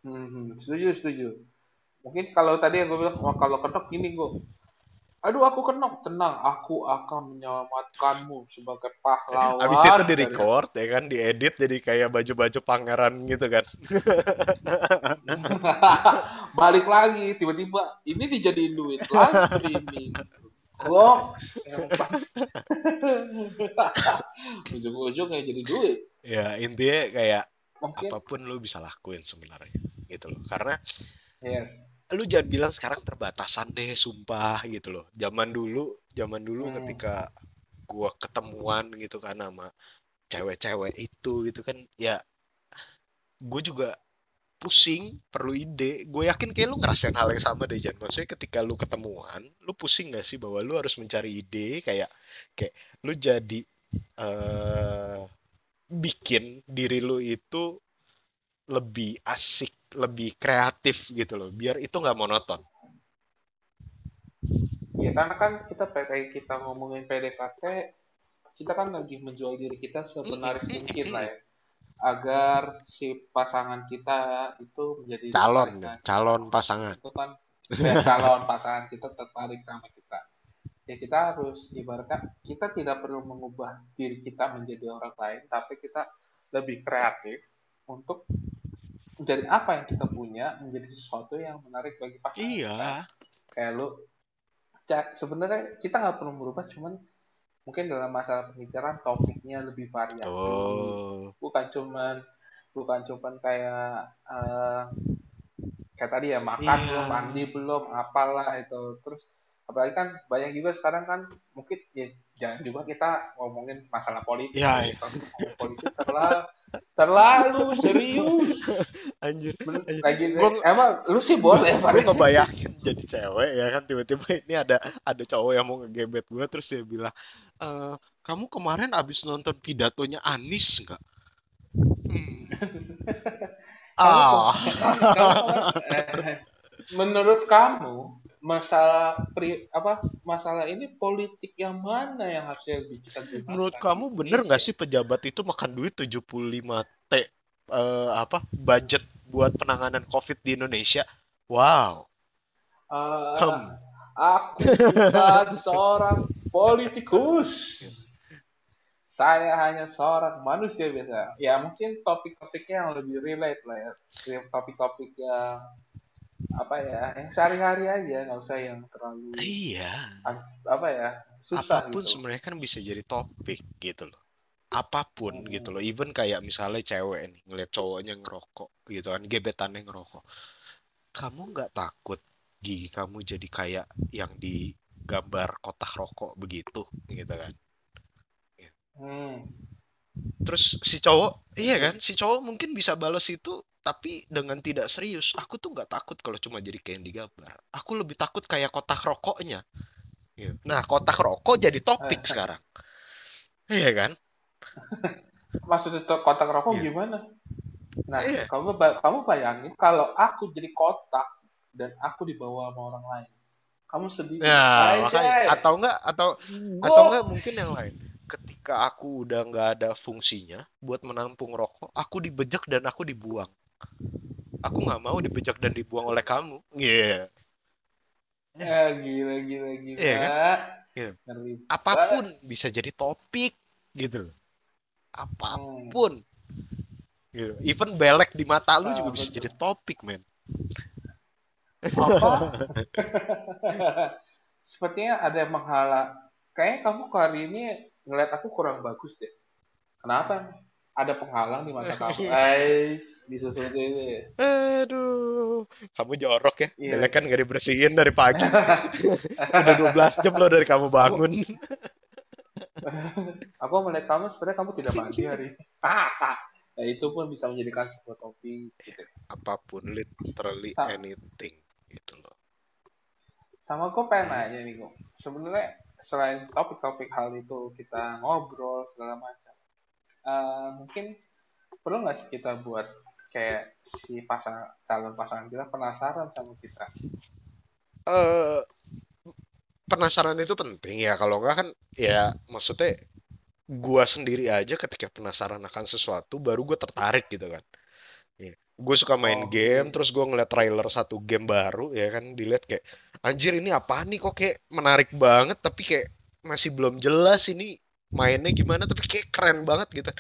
[SPEAKER 1] Hmm, setuju setuju. Mungkin kalau tadi yang gue bilang kalau ketok gini gue aduh aku kena tenang aku akan menyelamatkanmu sebagai pahlawan
[SPEAKER 2] abis itu di record ya kan diedit jadi kayak baju-baju pangeran gitu kan *laughs*
[SPEAKER 1] balik lagi tiba-tiba ini dijadiin duit live streaming Goks. *laughs* Ujung-ujungnya jadi duit.
[SPEAKER 2] Ya, intinya kayak
[SPEAKER 1] Mungkin.
[SPEAKER 2] apa pun lu bisa lakuin sebenarnya gitu loh. Karena
[SPEAKER 1] Ya.
[SPEAKER 2] Lu jangan bilang sekarang terbatasan deh, sumpah gitu loh. Zaman dulu, zaman dulu
[SPEAKER 1] Hmm.
[SPEAKER 2] ketika gua ketemuan gitu kan sama cewek-cewek itu gitu kan ya gue juga pusing perlu ide gue yakin kayak lu ngerasain hal yang sama deh Jan maksudnya ketika lu ketemuan lu pusing gak sih bahwa lu harus mencari ide kayak kayak lu jadi eh bikin diri lu itu lebih asik lebih kreatif gitu loh biar itu nggak monoton
[SPEAKER 1] Ya karena kan kita kayak kita ngomongin PDKT, kita kan lagi menjual diri kita semenarik mungkin lah ya. Agar si pasangan kita itu menjadi
[SPEAKER 2] calon
[SPEAKER 1] tertarik.
[SPEAKER 2] calon pasangan
[SPEAKER 1] Itu kan ya, calon pasangan kita tertarik sama kita. Ya kita harus ibaratkan kita tidak perlu mengubah diri kita menjadi orang lain, tapi kita lebih kreatif untuk menjadi apa yang kita punya menjadi sesuatu yang menarik bagi pasangan
[SPEAKER 2] iya.
[SPEAKER 1] kayak lu sebenarnya kita nggak perlu merubah cuman mungkin dalam masalah pembicaraan topiknya lebih variasi.
[SPEAKER 2] Oh
[SPEAKER 1] bukan cuman bukan cuman kayak eh, kayak tadi ya makan
[SPEAKER 2] Iya.
[SPEAKER 1] belum mandi belum apalah itu. Terus apalagi kan banyak juga sekarang kan mungkin ya jangan juga kita ngomongin masalah politik
[SPEAKER 2] Iya,
[SPEAKER 1] ya. politik terlalu terlalu serius *laughs*
[SPEAKER 2] anjir anjir.
[SPEAKER 1] gitu
[SPEAKER 2] Gua-
[SPEAKER 1] emang lu sih boleh
[SPEAKER 2] gue
[SPEAKER 1] Farid.
[SPEAKER 2] ngebayangin jadi cewek ya kan tiba-tiba ini ada ada cowok yang mau ngegebet gue terus dia bilang "Eh, kamu kemarin abis nonton pidatonya Anis nggak? Hmm. *laughs* Ah, *laughs*
[SPEAKER 1] Kamu- eh, menurut kamu masalah pri apa masalah ini politik yang mana yang harusnya kita gunakan
[SPEAKER 2] menurut kamu bener nggak sih pejabat itu makan duit 75 t eh, apa budget buat penanganan COVID di Indonesia? Wow.
[SPEAKER 1] Eh,
[SPEAKER 2] Hmm.
[SPEAKER 1] aku bukan *laughs* seorang politikus. Saya hanya seorang manusia biasa. Ya mungkin topik-topiknya yang lebih relate lah ya. Topik-topik yang apa ya, yang sehari-hari aja, nggak usah yang terlalu
[SPEAKER 2] Iya.
[SPEAKER 1] apa ya susah
[SPEAKER 2] apa pun
[SPEAKER 1] gitu.
[SPEAKER 2] sebenarnya kan bisa jadi topik gitu loh apa pun
[SPEAKER 1] Hmm.
[SPEAKER 2] gitu loh even kayak misalnya cewek nih ngeliat cowoknya ngerokok gitu kan gebetannya ngerokok kamu nggak takut gigi kamu jadi kayak yang di gambar kotak rokok begitu gitu kan
[SPEAKER 1] Hmm.
[SPEAKER 2] Terus si cowok iya kan si cowok mungkin bisa balas itu tapi dengan tidak serius aku tuh nggak takut kalau cuma jadi kayak yang digambar aku lebih takut kayak kotak rokoknya Gitu. nah kotak rokok jadi topik sekarang iya kan *laughs*
[SPEAKER 1] Maksudnya tuh kotak rokok
[SPEAKER 2] Iya.
[SPEAKER 1] gimana? Nah,
[SPEAKER 2] Iya.
[SPEAKER 1] kamu kamu bayangin kalau aku jadi kotak dan aku dibawa sama orang lain. Kamu sedih.
[SPEAKER 2] Ya, makanya atau enggak atau atau enggak mungkin yang lain. Ketika aku udah nggak ada fungsinya buat menampung rokok, aku dibejek dan aku dibuang. Aku nggak mau dibejek dan dibuang oleh kamu. Iya.
[SPEAKER 1] Ya, gila gila gila.
[SPEAKER 2] Iya kan?
[SPEAKER 1] Ngeri.
[SPEAKER 2] Apa pun bisa jadi topik gitu. loh.
[SPEAKER 1] Hmm.
[SPEAKER 2] Apa pun. Gitu. Even belek di mata lu juga bisa jadi topik, men.
[SPEAKER 1] Apa? *laughs* *laughs* Sepertinya ada yang menghala. Kayaknya kamu hari ini ngeliat aku kurang bagus deh. Kenapa? Ada penghalang di mata kamu. *laughs* Guys, bisa seperti itu ya.
[SPEAKER 2] Aduh, kamu jorok ya.
[SPEAKER 1] Iya.
[SPEAKER 2] Belek kan nggak dibersihin dari pagi. *laughs* Udah 12 jam loh dari kamu bangun. *laughs*
[SPEAKER 1] Aku melihat kamu sebenarnya kamu tidak mandi hari ini. nah, itu pun bisa menjadikan sebuah topik gitu.
[SPEAKER 2] apa pun literally
[SPEAKER 1] Sa-
[SPEAKER 2] anything gitu loh
[SPEAKER 1] Sama gue pengen nanya nih, gue. Sebenarnya selain topik-topik hal itu kita ngobrol segala macam, eh, mungkin perlu nggak sih kita buat kayak si pasang calon pasangan kita penasaran sama kita?
[SPEAKER 2] eh penasaran itu penting ya. Kalau enggak kan ya maksudnya gua sendiri aja ketika penasaran akan sesuatu baru gue tertarik gitu kan gue suka main
[SPEAKER 1] Oke.
[SPEAKER 2] game terus gue ngeliat trailer satu game baru ya kan dilihat kayak anjir ini apa nih kok kayak menarik banget tapi kayak masih belum jelas ini mainnya gimana tapi kayak keren banget gitu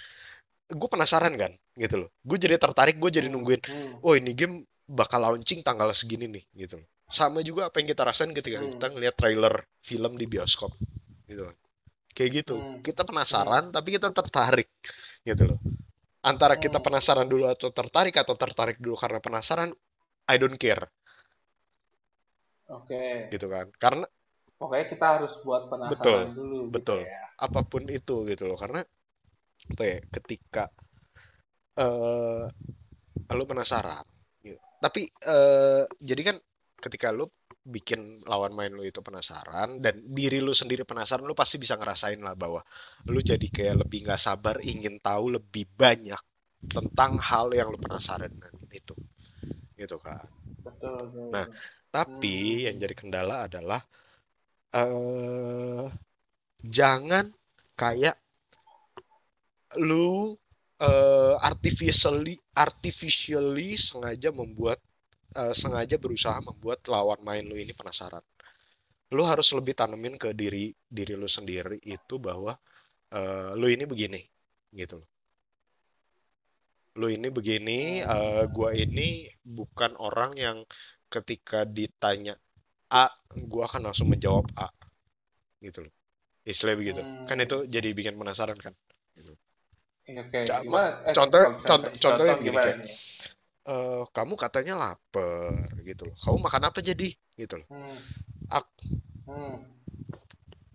[SPEAKER 2] gue penasaran kan gitu loh gue jadi tertarik gue jadi nungguin
[SPEAKER 1] Hmm.
[SPEAKER 2] oh ini game bakal launching tanggal segini nih gitu loh sama juga apa yang kita rasain ketika
[SPEAKER 1] Hmm.
[SPEAKER 2] kita ngelihat trailer film di bioskop gitu kayak gitu
[SPEAKER 1] Hmm.
[SPEAKER 2] kita penasaran tapi kita tertarik gitu loh antara kita
[SPEAKER 1] Hmm.
[SPEAKER 2] penasaran dulu atau tertarik atau tertarik dulu karena penasaran I don't care
[SPEAKER 1] Oke.
[SPEAKER 2] gitu kan karena
[SPEAKER 1] Pokoknya kita harus buat
[SPEAKER 2] betul
[SPEAKER 1] penasaran dulu gitu
[SPEAKER 2] betul
[SPEAKER 1] ya.
[SPEAKER 2] apa pun itu gitu loh karena apa ya ketika eh lu penasaran gitu. tapi eh jadi kan ketika lu bikin lawan main lu itu penasaran dan diri lu sendiri penasaran lu pasti bisa ngerasain lah bahwa lu jadi kayak lebih nggak sabar ingin tahu lebih banyak tentang hal yang lu penasaran itu gitu kan
[SPEAKER 1] Betul, betul.
[SPEAKER 2] nah tapi yang
[SPEAKER 1] Hmm.
[SPEAKER 2] jadi kendala adalah eh jangan kayak lu eh, artificially artificially sengaja membuat eh, sengaja berusaha membuat lawan main lu ini penasaran. Lu harus lebih tanemin ke diri diri lu sendiri itu bahwa eh, lu ini begini gitu loh. Lu ini begini, eh, gua ini bukan orang yang ketika ditanya A, gua akan langsung menjawab A gitu loh. Istilahnya begitu. Kan
[SPEAKER 1] Hmm.
[SPEAKER 2] itu jadi bikin penasaran kan. Gitu.
[SPEAKER 1] Oke,
[SPEAKER 2] Ca-
[SPEAKER 1] gimana? Eh,
[SPEAKER 2] contoh-
[SPEAKER 1] misalnya
[SPEAKER 2] contoh- contohnya
[SPEAKER 1] contoh
[SPEAKER 2] begini, Eh, kamu katanya lapar gitu loh. Kamu makan apa jadi gitu loh.
[SPEAKER 1] Hmm.
[SPEAKER 2] Ak-
[SPEAKER 1] Hmm.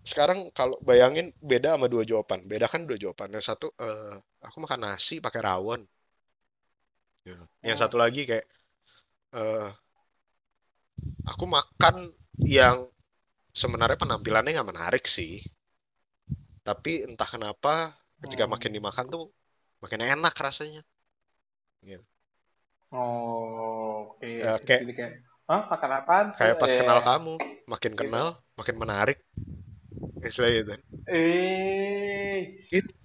[SPEAKER 2] Sekarang kalau bayangin beda sama dua jawaban. Beda kan dua jawaban. Yang satu eh, aku makan nasi pakai rawon. Gitu. Yang
[SPEAKER 1] Hmm.
[SPEAKER 2] satu lagi kayak eh, aku makan yang sebenarnya penampilannya nggak menarik sih. Tapi entah kenapa ketika
[SPEAKER 1] Hmm.
[SPEAKER 2] makin dimakan tuh makin enak rasanya. Gitu.
[SPEAKER 1] Oh, oke.
[SPEAKER 2] Ya, kayak-
[SPEAKER 1] Jadi kayak, Hah, makan apaan?
[SPEAKER 2] Kayak pas
[SPEAKER 1] Eh,
[SPEAKER 2] kenal kamu, makin
[SPEAKER 1] Gitu.
[SPEAKER 2] kenal, makin menarik. Istilahnya itu.
[SPEAKER 1] Eh,
[SPEAKER 2] It-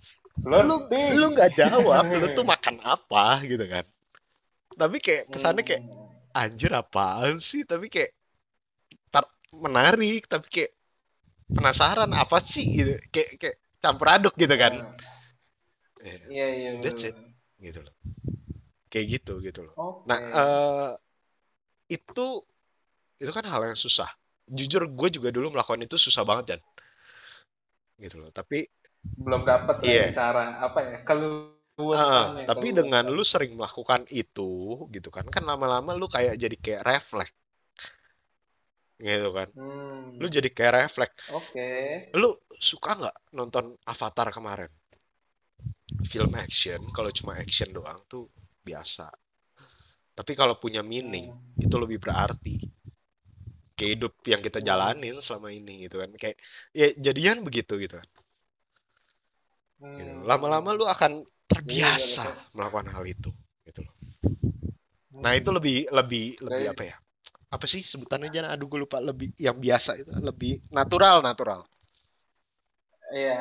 [SPEAKER 1] lo
[SPEAKER 2] Lu lu nggak jawab, lu tuh *laughs* makan apa gitu kan. Tapi kayak kesannya kayak
[SPEAKER 1] Hmm.
[SPEAKER 2] anjir apaan sih? Tapi kayak tar- menarik, tapi kayak penasaran apa sih gitu. Kayak kayak campur aduk gitu kan. Iya,
[SPEAKER 1] Iya, iya,
[SPEAKER 2] That's
[SPEAKER 1] bener.
[SPEAKER 2] gitu loh. Kayak gitu gitu loh.
[SPEAKER 1] Oke.
[SPEAKER 2] Nah, eh itu itu kan hal yang susah. Jujur gue juga dulu melakukan itu susah banget kan. Gitu loh. Tapi
[SPEAKER 1] belum dapat
[SPEAKER 2] Iya.
[SPEAKER 1] cara apa ya
[SPEAKER 2] Ah,
[SPEAKER 1] keluasan ya
[SPEAKER 2] tapi dengan lu sering melakukan itu gitu kan kan lama-lama lu kayak jadi kayak refleks gitu kan
[SPEAKER 1] hmm,
[SPEAKER 2] lu jadi kayak refleks
[SPEAKER 1] oke
[SPEAKER 2] lu suka nggak nonton Avatar kemarin film action kalau cuma action doang tuh biasa tapi kalau punya meaning
[SPEAKER 1] Hmm,
[SPEAKER 2] itu lebih berarti kayak hidup yang kita
[SPEAKER 1] Hmm.
[SPEAKER 2] jalanin selama ini gitu kan kayak ya jadian begitu gitu kan gitu.
[SPEAKER 1] hmm.
[SPEAKER 2] lama-lama lu akan terbiasa
[SPEAKER 1] Iya, iya,
[SPEAKER 2] melakukan hal itu gitu loh
[SPEAKER 1] Hmm.
[SPEAKER 2] Nah itu lebih lebih lebih apa ya? Apa sih sebutannya jangan aduh gue lupa lebih yang biasa itu lebih natural natural.
[SPEAKER 1] Iya,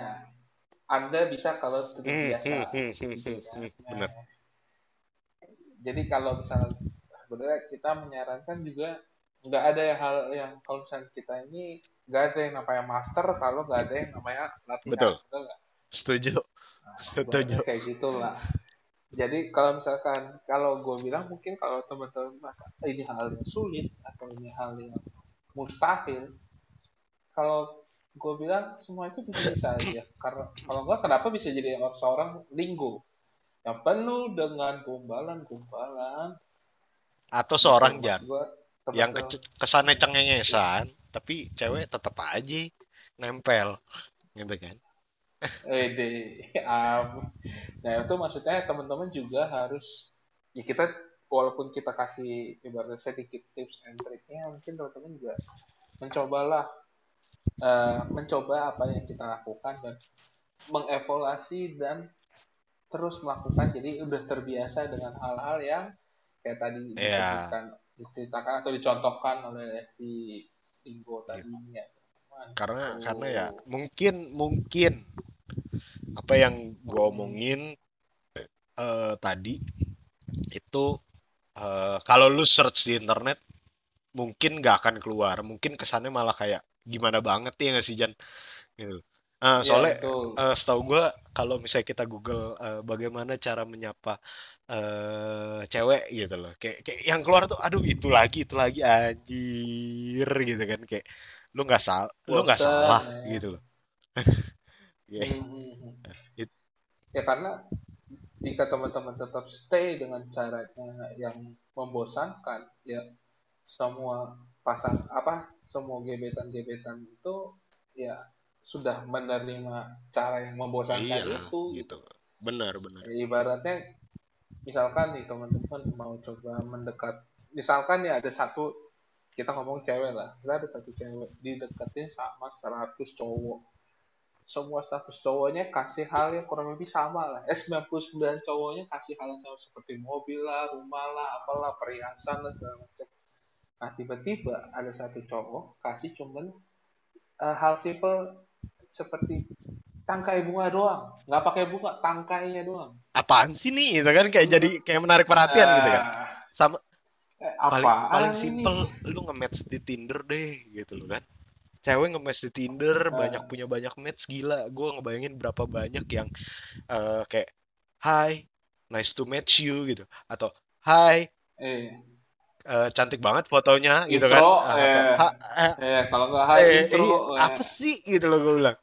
[SPEAKER 1] Anda bisa kalau
[SPEAKER 2] Hmm,
[SPEAKER 1] terbiasa.
[SPEAKER 2] hmm, hmm, hmm,
[SPEAKER 1] gitu
[SPEAKER 2] hmm,
[SPEAKER 1] kan.
[SPEAKER 2] hmm,
[SPEAKER 1] Nah,
[SPEAKER 2] bener.
[SPEAKER 1] Jadi kalau misalnya sebenarnya kita menyarankan juga nggak ada yang hal yang kalau misalnya kita ini nggak ada yang namanya master kalau nggak ada yang namanya latihan.
[SPEAKER 2] Betul.
[SPEAKER 1] nggak?
[SPEAKER 2] Setuju.
[SPEAKER 1] Nah,
[SPEAKER 2] Setuju.
[SPEAKER 1] kayak gitulah. Jadi kalau misalkan kalau gue bilang mungkin kalau teman-teman merasa ini hal yang sulit atau ini hal yang mustahil, kalau gue bilang semua itu bisa-bisa aja. Karena kalau enggak kenapa bisa jadi seorang linggo yang penuh dengan gombalan-gombalan.
[SPEAKER 2] Atau seorang Jan yang ke- kesannya cengengesan tapi cewek tetap aja nempel gitu kan.
[SPEAKER 1] Eh, deh, am. Nah, itu maksudnya teman-teman juga harus ya kita walaupun kita kasih ibaratnya sedikit tips and triknya, mungkin teman-teman juga mencobalah eh, mencoba apa yang kita lakukan dan mengevaluasi dan terus melakukan. Jadi udah terbiasa dengan hal-hal yang kayak tadi
[SPEAKER 2] Iya.
[SPEAKER 1] disebutkan, diceritakan atau dicontohkan oleh si Linggo tadi ya. teman-teman.
[SPEAKER 2] Karena karena ya mungkin mungkin apa yang gue omongin eh, tadi itu eh, kalau lu search di internet mungkin nggak akan keluar mungkin kesannya malah kayak gimana banget ya nggak sih Jan gitu
[SPEAKER 1] Iya,
[SPEAKER 2] soalnya
[SPEAKER 1] betul.
[SPEAKER 2] eh, setahu gue kalau misalnya kita Google eh, bagaimana cara menyapa eh cewek gitu loh. Kayak, kayak yang keluar tuh aduh itu lagi itu lagi anjir gitu kan kayak lu nggak salah lu nggak salah
[SPEAKER 1] ya.
[SPEAKER 2] gitu loh. Kayak, *laughs*
[SPEAKER 1] Hmm, hmm, hmm.
[SPEAKER 2] it-
[SPEAKER 1] Ya karena jika teman-teman tetap stay dengan caranya yang membosankan, ya semua pasang apa semua gebetan-gebetan itu ya sudah menerima cara yang membosankan
[SPEAKER 2] iya
[SPEAKER 1] itu
[SPEAKER 2] gitu. Benar benar.
[SPEAKER 1] Ya, ibaratnya misalkan nih teman-teman mau coba mendekat misalkan nih ada satu kita ngomong cewek lah kita ada satu cewek dideketin sama 100 cowok semua status cowoknya kasih hal yang kurang lebih sama lah eh 99 cowoknya kasih hal yang sama seperti mobil lah rumah lah apalah perhiasan lah segala macam nah tiba-tiba ada satu cowok kasih cuman eh, hal simple seperti tangkai bunga doang nggak pakai bunga tangkainya doang
[SPEAKER 2] Apaan sih nih gitu kan kayak jadi kayak menarik perhatian gitu kan.
[SPEAKER 1] Ah,
[SPEAKER 2] Sama
[SPEAKER 1] eh,
[SPEAKER 2] paling paling
[SPEAKER 1] apaan ini?
[SPEAKER 2] simple lu nge-match di Tinder deh gitu loh kan. Cewek nge-match di Tinder banyak
[SPEAKER 1] Ah,
[SPEAKER 2] punya banyak match gila. Gue ngebayangin berapa banyak yang eh, kayak Hai, nice to meet you gitu. Atau Hai,
[SPEAKER 1] eh,
[SPEAKER 2] eh, cantik banget fotonya gitu kan. Ah, Atau
[SPEAKER 1] eh,
[SPEAKER 2] ha, eh,
[SPEAKER 1] eh, kalau nggak hai
[SPEAKER 2] eh,
[SPEAKER 1] intro,
[SPEAKER 2] iya,
[SPEAKER 1] eh,
[SPEAKER 2] apa sih gitu loh gue bilang.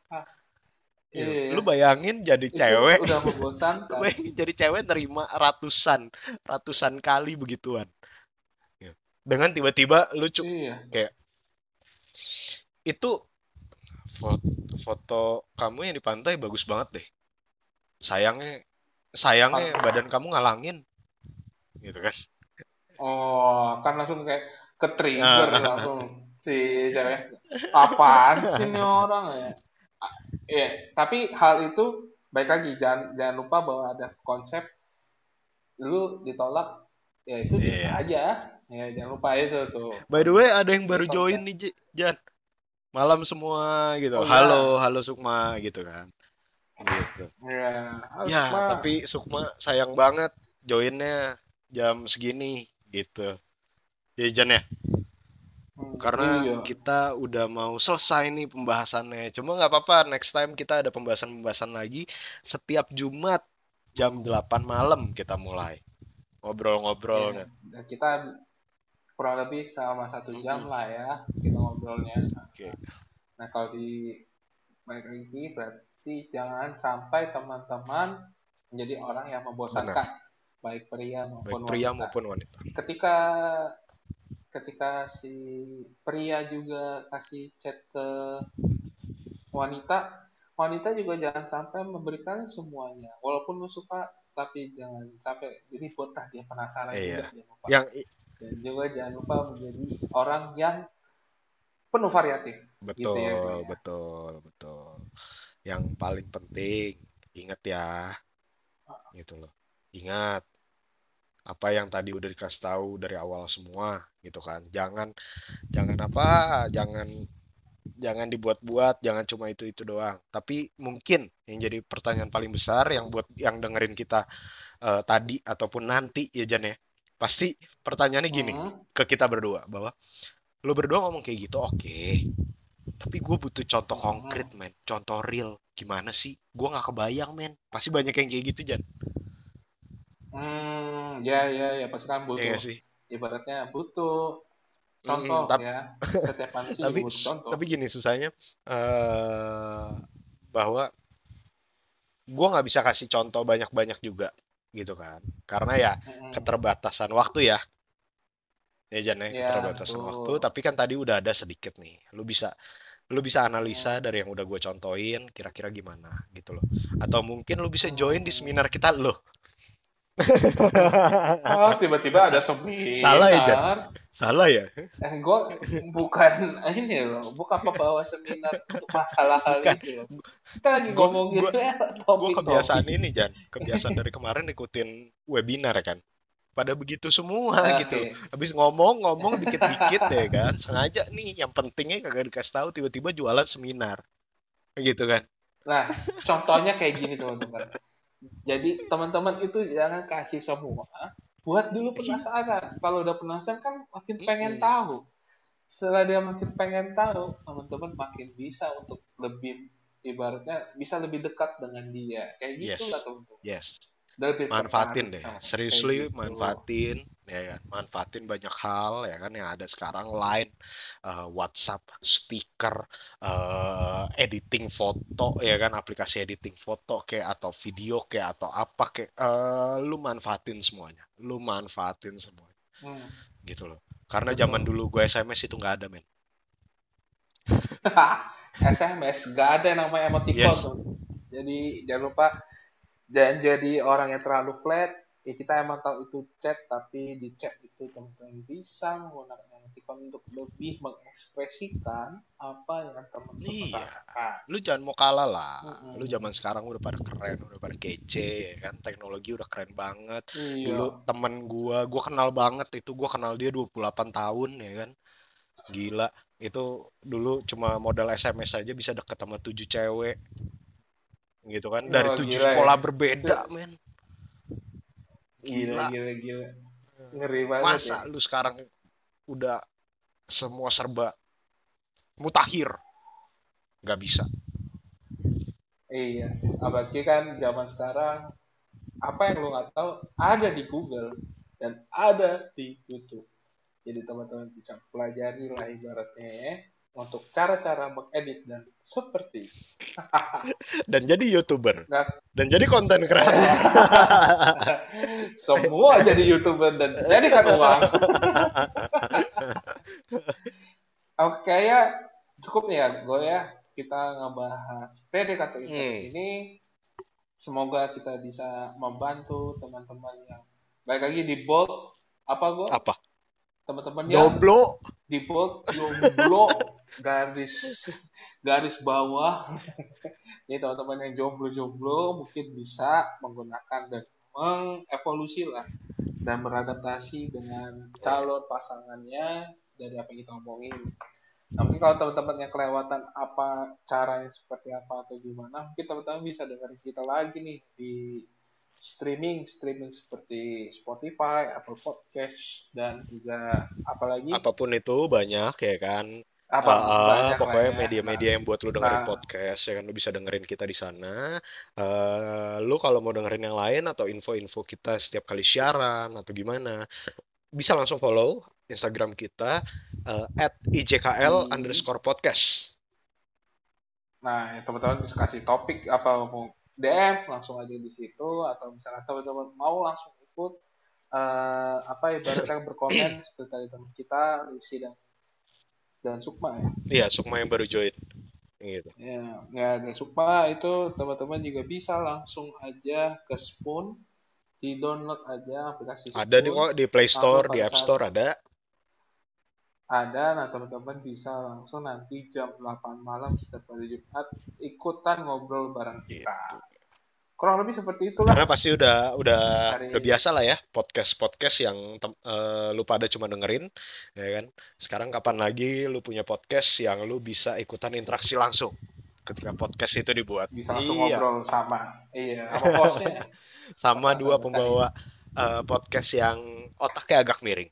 [SPEAKER 2] Gitu.
[SPEAKER 1] iya,
[SPEAKER 2] Lu bayangin jadi
[SPEAKER 1] itu
[SPEAKER 2] cewek,
[SPEAKER 1] udah membosankan. *laughs*
[SPEAKER 2] bayangin jadi cewek nerima ratusan, ratusan kali begituan. Gitu. Dengan tiba-tiba lu cu-
[SPEAKER 1] Iya,
[SPEAKER 2] kayak itu foto, foto kamu yang di pantai bagus banget deh. Sayangnya, sayangnya badan kamu ngalangin, gitu kan?
[SPEAKER 1] Oh, kan langsung kayak ke trigger
[SPEAKER 2] Ah,
[SPEAKER 1] langsung si cewek. Apaan sih ini orang ya? Iya, tapi hal itu baik lagi jangan jangan lupa bahwa ada konsep lu ditolak ya itu
[SPEAKER 2] Iya.
[SPEAKER 1] aja ya jangan lupa itu tuh
[SPEAKER 2] By the way, ada yang baru join nih, Jan. Malam semua gitu.
[SPEAKER 1] oh
[SPEAKER 2] Halo,
[SPEAKER 1] ya
[SPEAKER 2] halo Sukma gitu kan. Gitu.
[SPEAKER 1] ya harus
[SPEAKER 2] Ya, tapi Sukma sayang banget joinnya jam segini gitu. Ya Jan ya,
[SPEAKER 1] Hmm,
[SPEAKER 2] karena
[SPEAKER 1] iya
[SPEAKER 2] kita udah mau selesai nih pembahasannya. Cuma nggak apa-apa, next time kita ada pembahasan-pembahasan lagi. Setiap Jumat jam 8 malam kita mulai
[SPEAKER 1] ya
[SPEAKER 2] ngobrol-ngobrolnya.
[SPEAKER 1] dan kita kurang lebih selama satu jam
[SPEAKER 2] Mm-mm.
[SPEAKER 1] lah ya kita ngobrolnya
[SPEAKER 2] Oke,
[SPEAKER 1] nah kalau di baik lagi berarti jangan sampai teman-teman menjadi orang yang
[SPEAKER 2] benar.
[SPEAKER 1] Baik pria
[SPEAKER 2] Baik
[SPEAKER 1] maupun
[SPEAKER 2] pria
[SPEAKER 1] wanita
[SPEAKER 2] maupun wanita.
[SPEAKER 1] ketika ketika si pria juga kasih chat ke wanita wanita juga jangan sampai memberikan semuanya walaupun lu suka tapi jangan sampai jadi buatlah dia penasaran juga
[SPEAKER 2] Iya.
[SPEAKER 1] lupa
[SPEAKER 2] Yang
[SPEAKER 1] dan juga jangan lupa menjadi orang yang penuh variatif gitu ya
[SPEAKER 2] betul,
[SPEAKER 1] Bang, ya.
[SPEAKER 2] betul, betul. Yang paling penting ingat ya, gitu loh. Ingat apa yang tadi udah dikasih tahu dari awal semua gitu kan. Jangan jangan apa? Jangan jangan dibuat-buat, jangan cuma itu-itu doang. Tapi mungkin yang jadi pertanyaan paling besar yang buat yang dengerin kita eh, tadi ataupun nanti ya Jan ya. Pasti pertanyaannya gini
[SPEAKER 1] Hmm,
[SPEAKER 2] ke kita berdua bahwa lu berdua ngomong kayak gitu oke. Tapi gue butuh contoh konkret
[SPEAKER 1] hmm,
[SPEAKER 2] men, contoh real. Gimana sih? Gue nggak kebayang men. Pasti banyak yang kayak gitu Jan.
[SPEAKER 1] Hmm, ya ya ya pasti kan butuh
[SPEAKER 2] nggak sih?
[SPEAKER 1] ibaratnya butuh contoh
[SPEAKER 2] tap-
[SPEAKER 1] ya *laughs* setiap manusia
[SPEAKER 2] tapi
[SPEAKER 1] butuh contoh
[SPEAKER 2] tapi gini susahnya eh bahwa gue nggak bisa kasih contoh banyak-banyak juga gitu kan. Karena ya
[SPEAKER 1] Mm-mm.
[SPEAKER 2] keterbatasan waktu ya. Ya Jan ya,
[SPEAKER 1] ya
[SPEAKER 2] keterbatasan waktu.
[SPEAKER 1] betul
[SPEAKER 2] Tapi kan tadi udah ada sedikit nih. Lu bisa lu bisa analisa
[SPEAKER 1] Hmm,
[SPEAKER 2] dari yang udah gue contohin kira-kira gimana gitu loh. Atau mungkin lu bisa join di seminar kita loh.
[SPEAKER 1] Oh, *laughs* tiba-tiba ada
[SPEAKER 2] Salah ya, Jan?
[SPEAKER 1] seminar.
[SPEAKER 2] Salah ya?
[SPEAKER 1] Eh, gue bukan *laughs* ini loh, bukan pembawa seminar untuk masalah hal
[SPEAKER 2] Bukan.
[SPEAKER 1] itu loh. Kita lagi
[SPEAKER 2] Gue
[SPEAKER 1] ngomongin
[SPEAKER 2] gue gue *laughs*
[SPEAKER 1] topik-topik.
[SPEAKER 2] kebiasaan ini Jan, kebiasaan dari kemarin ikutin webinar kan. Pada begitu semua gitu loh.
[SPEAKER 1] Oke.
[SPEAKER 2] Habis ngomong-ngomong dikit-dikit ya kan. Sengaja nih yang pentingnya kagak dikasih tahu tiba-tiba jualan seminar. Gitu kan.
[SPEAKER 1] Nah, contohnya kayak gini teman-teman. Jadi teman-teman itu jangan kasih semua. Buat dulu penasaran. *laughs* Kalau udah penasaran kan makin pengen
[SPEAKER 2] Mm-mm.
[SPEAKER 1] tahu. Setelah dia makin pengen tahu, teman-teman makin bisa untuk lebih ibaratnya bisa lebih dekat dengan dia kayak gitu
[SPEAKER 2] Yes.
[SPEAKER 1] lah teman-teman
[SPEAKER 2] Yes.
[SPEAKER 1] Dan lebih
[SPEAKER 2] Manfaatin deh. Seriously,
[SPEAKER 1] gitu.
[SPEAKER 2] manfaatin ya kan. Manfaatin banyak hal ya kan yang ada sekarang Line, eh, WhatsApp, stiker, eh, editing foto ya kan, aplikasi editing foto kayak atau video kayak atau apa kayak eh, lu manfaatin semuanya. Lu manfaatin semuanya
[SPEAKER 1] Hmm.
[SPEAKER 2] gitu loh. Karena zaman dulu gue SMS itu nggak ada men. *laughs*
[SPEAKER 1] SMS gak ada yang namanya emoticon
[SPEAKER 2] Yes.
[SPEAKER 1] tuh. Jadi jangan lupa dan jadi orang yang terlalu flat. Ya kita emang tahu itu chat, tapi di chat itu teman-teman bisa menggunakan emoticon untuk lebih mengekspresikan apa yang teman-teman
[SPEAKER 2] Iya.
[SPEAKER 1] rasakan.
[SPEAKER 2] Lu jangan mau kalah lah.
[SPEAKER 1] Mm-mm.
[SPEAKER 2] Lu zaman sekarang udah pada keren, udah pada kece ya kan. Teknologi udah keren banget.
[SPEAKER 1] Iya.
[SPEAKER 2] dulu temen gua gua kenal banget itu gua kenal dia 28 tahun ya kan gila itu dulu cuma modal SMS aja bisa deket sama tujuh cewek gitu kan dari tujuh
[SPEAKER 1] ya.
[SPEAKER 2] sekolah berbeda men
[SPEAKER 1] Gila,
[SPEAKER 2] gila
[SPEAKER 1] gila, gila. Ngeri banget
[SPEAKER 2] masa
[SPEAKER 1] ya.
[SPEAKER 2] lu sekarang udah semua serba mutakhir nggak bisa
[SPEAKER 1] Iya, apalagi kan zaman sekarang apa yang lu nggak tahu ada di Google dan ada di YouTube. Jadi teman-teman bisa pelajari lah ibaratnya ya untuk cara-cara mengedit dan seperti *laughs*
[SPEAKER 2] dan jadi youtuber.
[SPEAKER 1] Nggak
[SPEAKER 2] dan jadi konten kreator *laughs*
[SPEAKER 1] semua jadi youtuber dan jadikan uang. *laughs* Oke ya. Cukup nih ya gue ya. Kita ngebahas PDKT
[SPEAKER 2] Hmm.
[SPEAKER 1] ini. Semoga kita bisa membantu teman-teman yang baik lagi di bold apa gue
[SPEAKER 2] apa?
[SPEAKER 1] Teman-teman yang
[SPEAKER 2] Doblo.
[SPEAKER 1] di bold jomblo garis. *laughs* Garis bawah. *laughs* Ini teman-teman yang jomblo-jomblo mungkin bisa menggunakan dan mengevolusi lah dan beradaptasi dengan calon pasangannya dari apa yang kita omongin. Nah, mungkin kalau teman-teman yang kelewatan apa caranya seperti apa atau gimana, mungkin teman-teman bisa dengerin kita lagi nih di streaming streaming seperti Spotify, Apple Podcast dan juga apalagi
[SPEAKER 2] apa pun itu banyak ya kan
[SPEAKER 1] apa banyak lah
[SPEAKER 2] pokoknya
[SPEAKER 1] ya.
[SPEAKER 2] media-media yang buat lu dengerin
[SPEAKER 1] Nah.
[SPEAKER 2] podcast ya kan lu bisa dengerin kita di sana. Eh, lu kalau mau dengerin yang lain atau info-info kita setiap kali siaran atau gimana, bisa langsung follow Instagram kita at ijkl
[SPEAKER 1] Hmm.
[SPEAKER 2] underscore podcast.
[SPEAKER 1] Nah, ya, teman-teman bisa kasih topik apa mau DM langsung aja di situ atau misalnya teman-teman mau langsung ikut eh, apa ibaratnya berkomen seperti tadi teman kita Lisi dan dan Sukma ya.
[SPEAKER 2] Iya, Sukma yang baru join. Gitu.
[SPEAKER 1] Ya, ya dan Sukma itu teman-teman juga bisa langsung aja ke Spoon di download aja aplikasi
[SPEAKER 2] Ada di
[SPEAKER 1] Spoon.
[SPEAKER 2] kok di Play Store, di App Store ada.
[SPEAKER 1] ada nah teman-teman bisa langsung nanti jam 8 malam setiap hari Jumat ikutan ngobrol bareng
[SPEAKER 2] Gitu.
[SPEAKER 1] Kurang lebih seperti itulah
[SPEAKER 2] Karena pasti udah udah
[SPEAKER 1] Dari-
[SPEAKER 2] udah biasa lah ya podcast-podcast yang tem- eh, lu pada cuma dengerin, ya kan? Sekarang kapan lagi lu punya podcast yang lu bisa ikutan interaksi langsung ketika podcast itu dibuat?
[SPEAKER 1] bisa langsung
[SPEAKER 2] Iya,
[SPEAKER 1] ngobrol sama iya sama *laughs*
[SPEAKER 2] dua pembawa eh, podcast yang otaknya agak miring,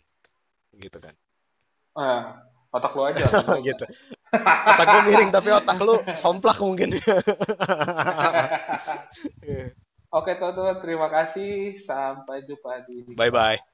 [SPEAKER 2] gitu kan?
[SPEAKER 1] Eh, otak lu aja *laughs*
[SPEAKER 2] gitu. Otak lu miring tapi otak lu somplak mungkin. *laughs*
[SPEAKER 1] oke teman-teman terima kasih sampai jumpa di
[SPEAKER 2] Bye bye.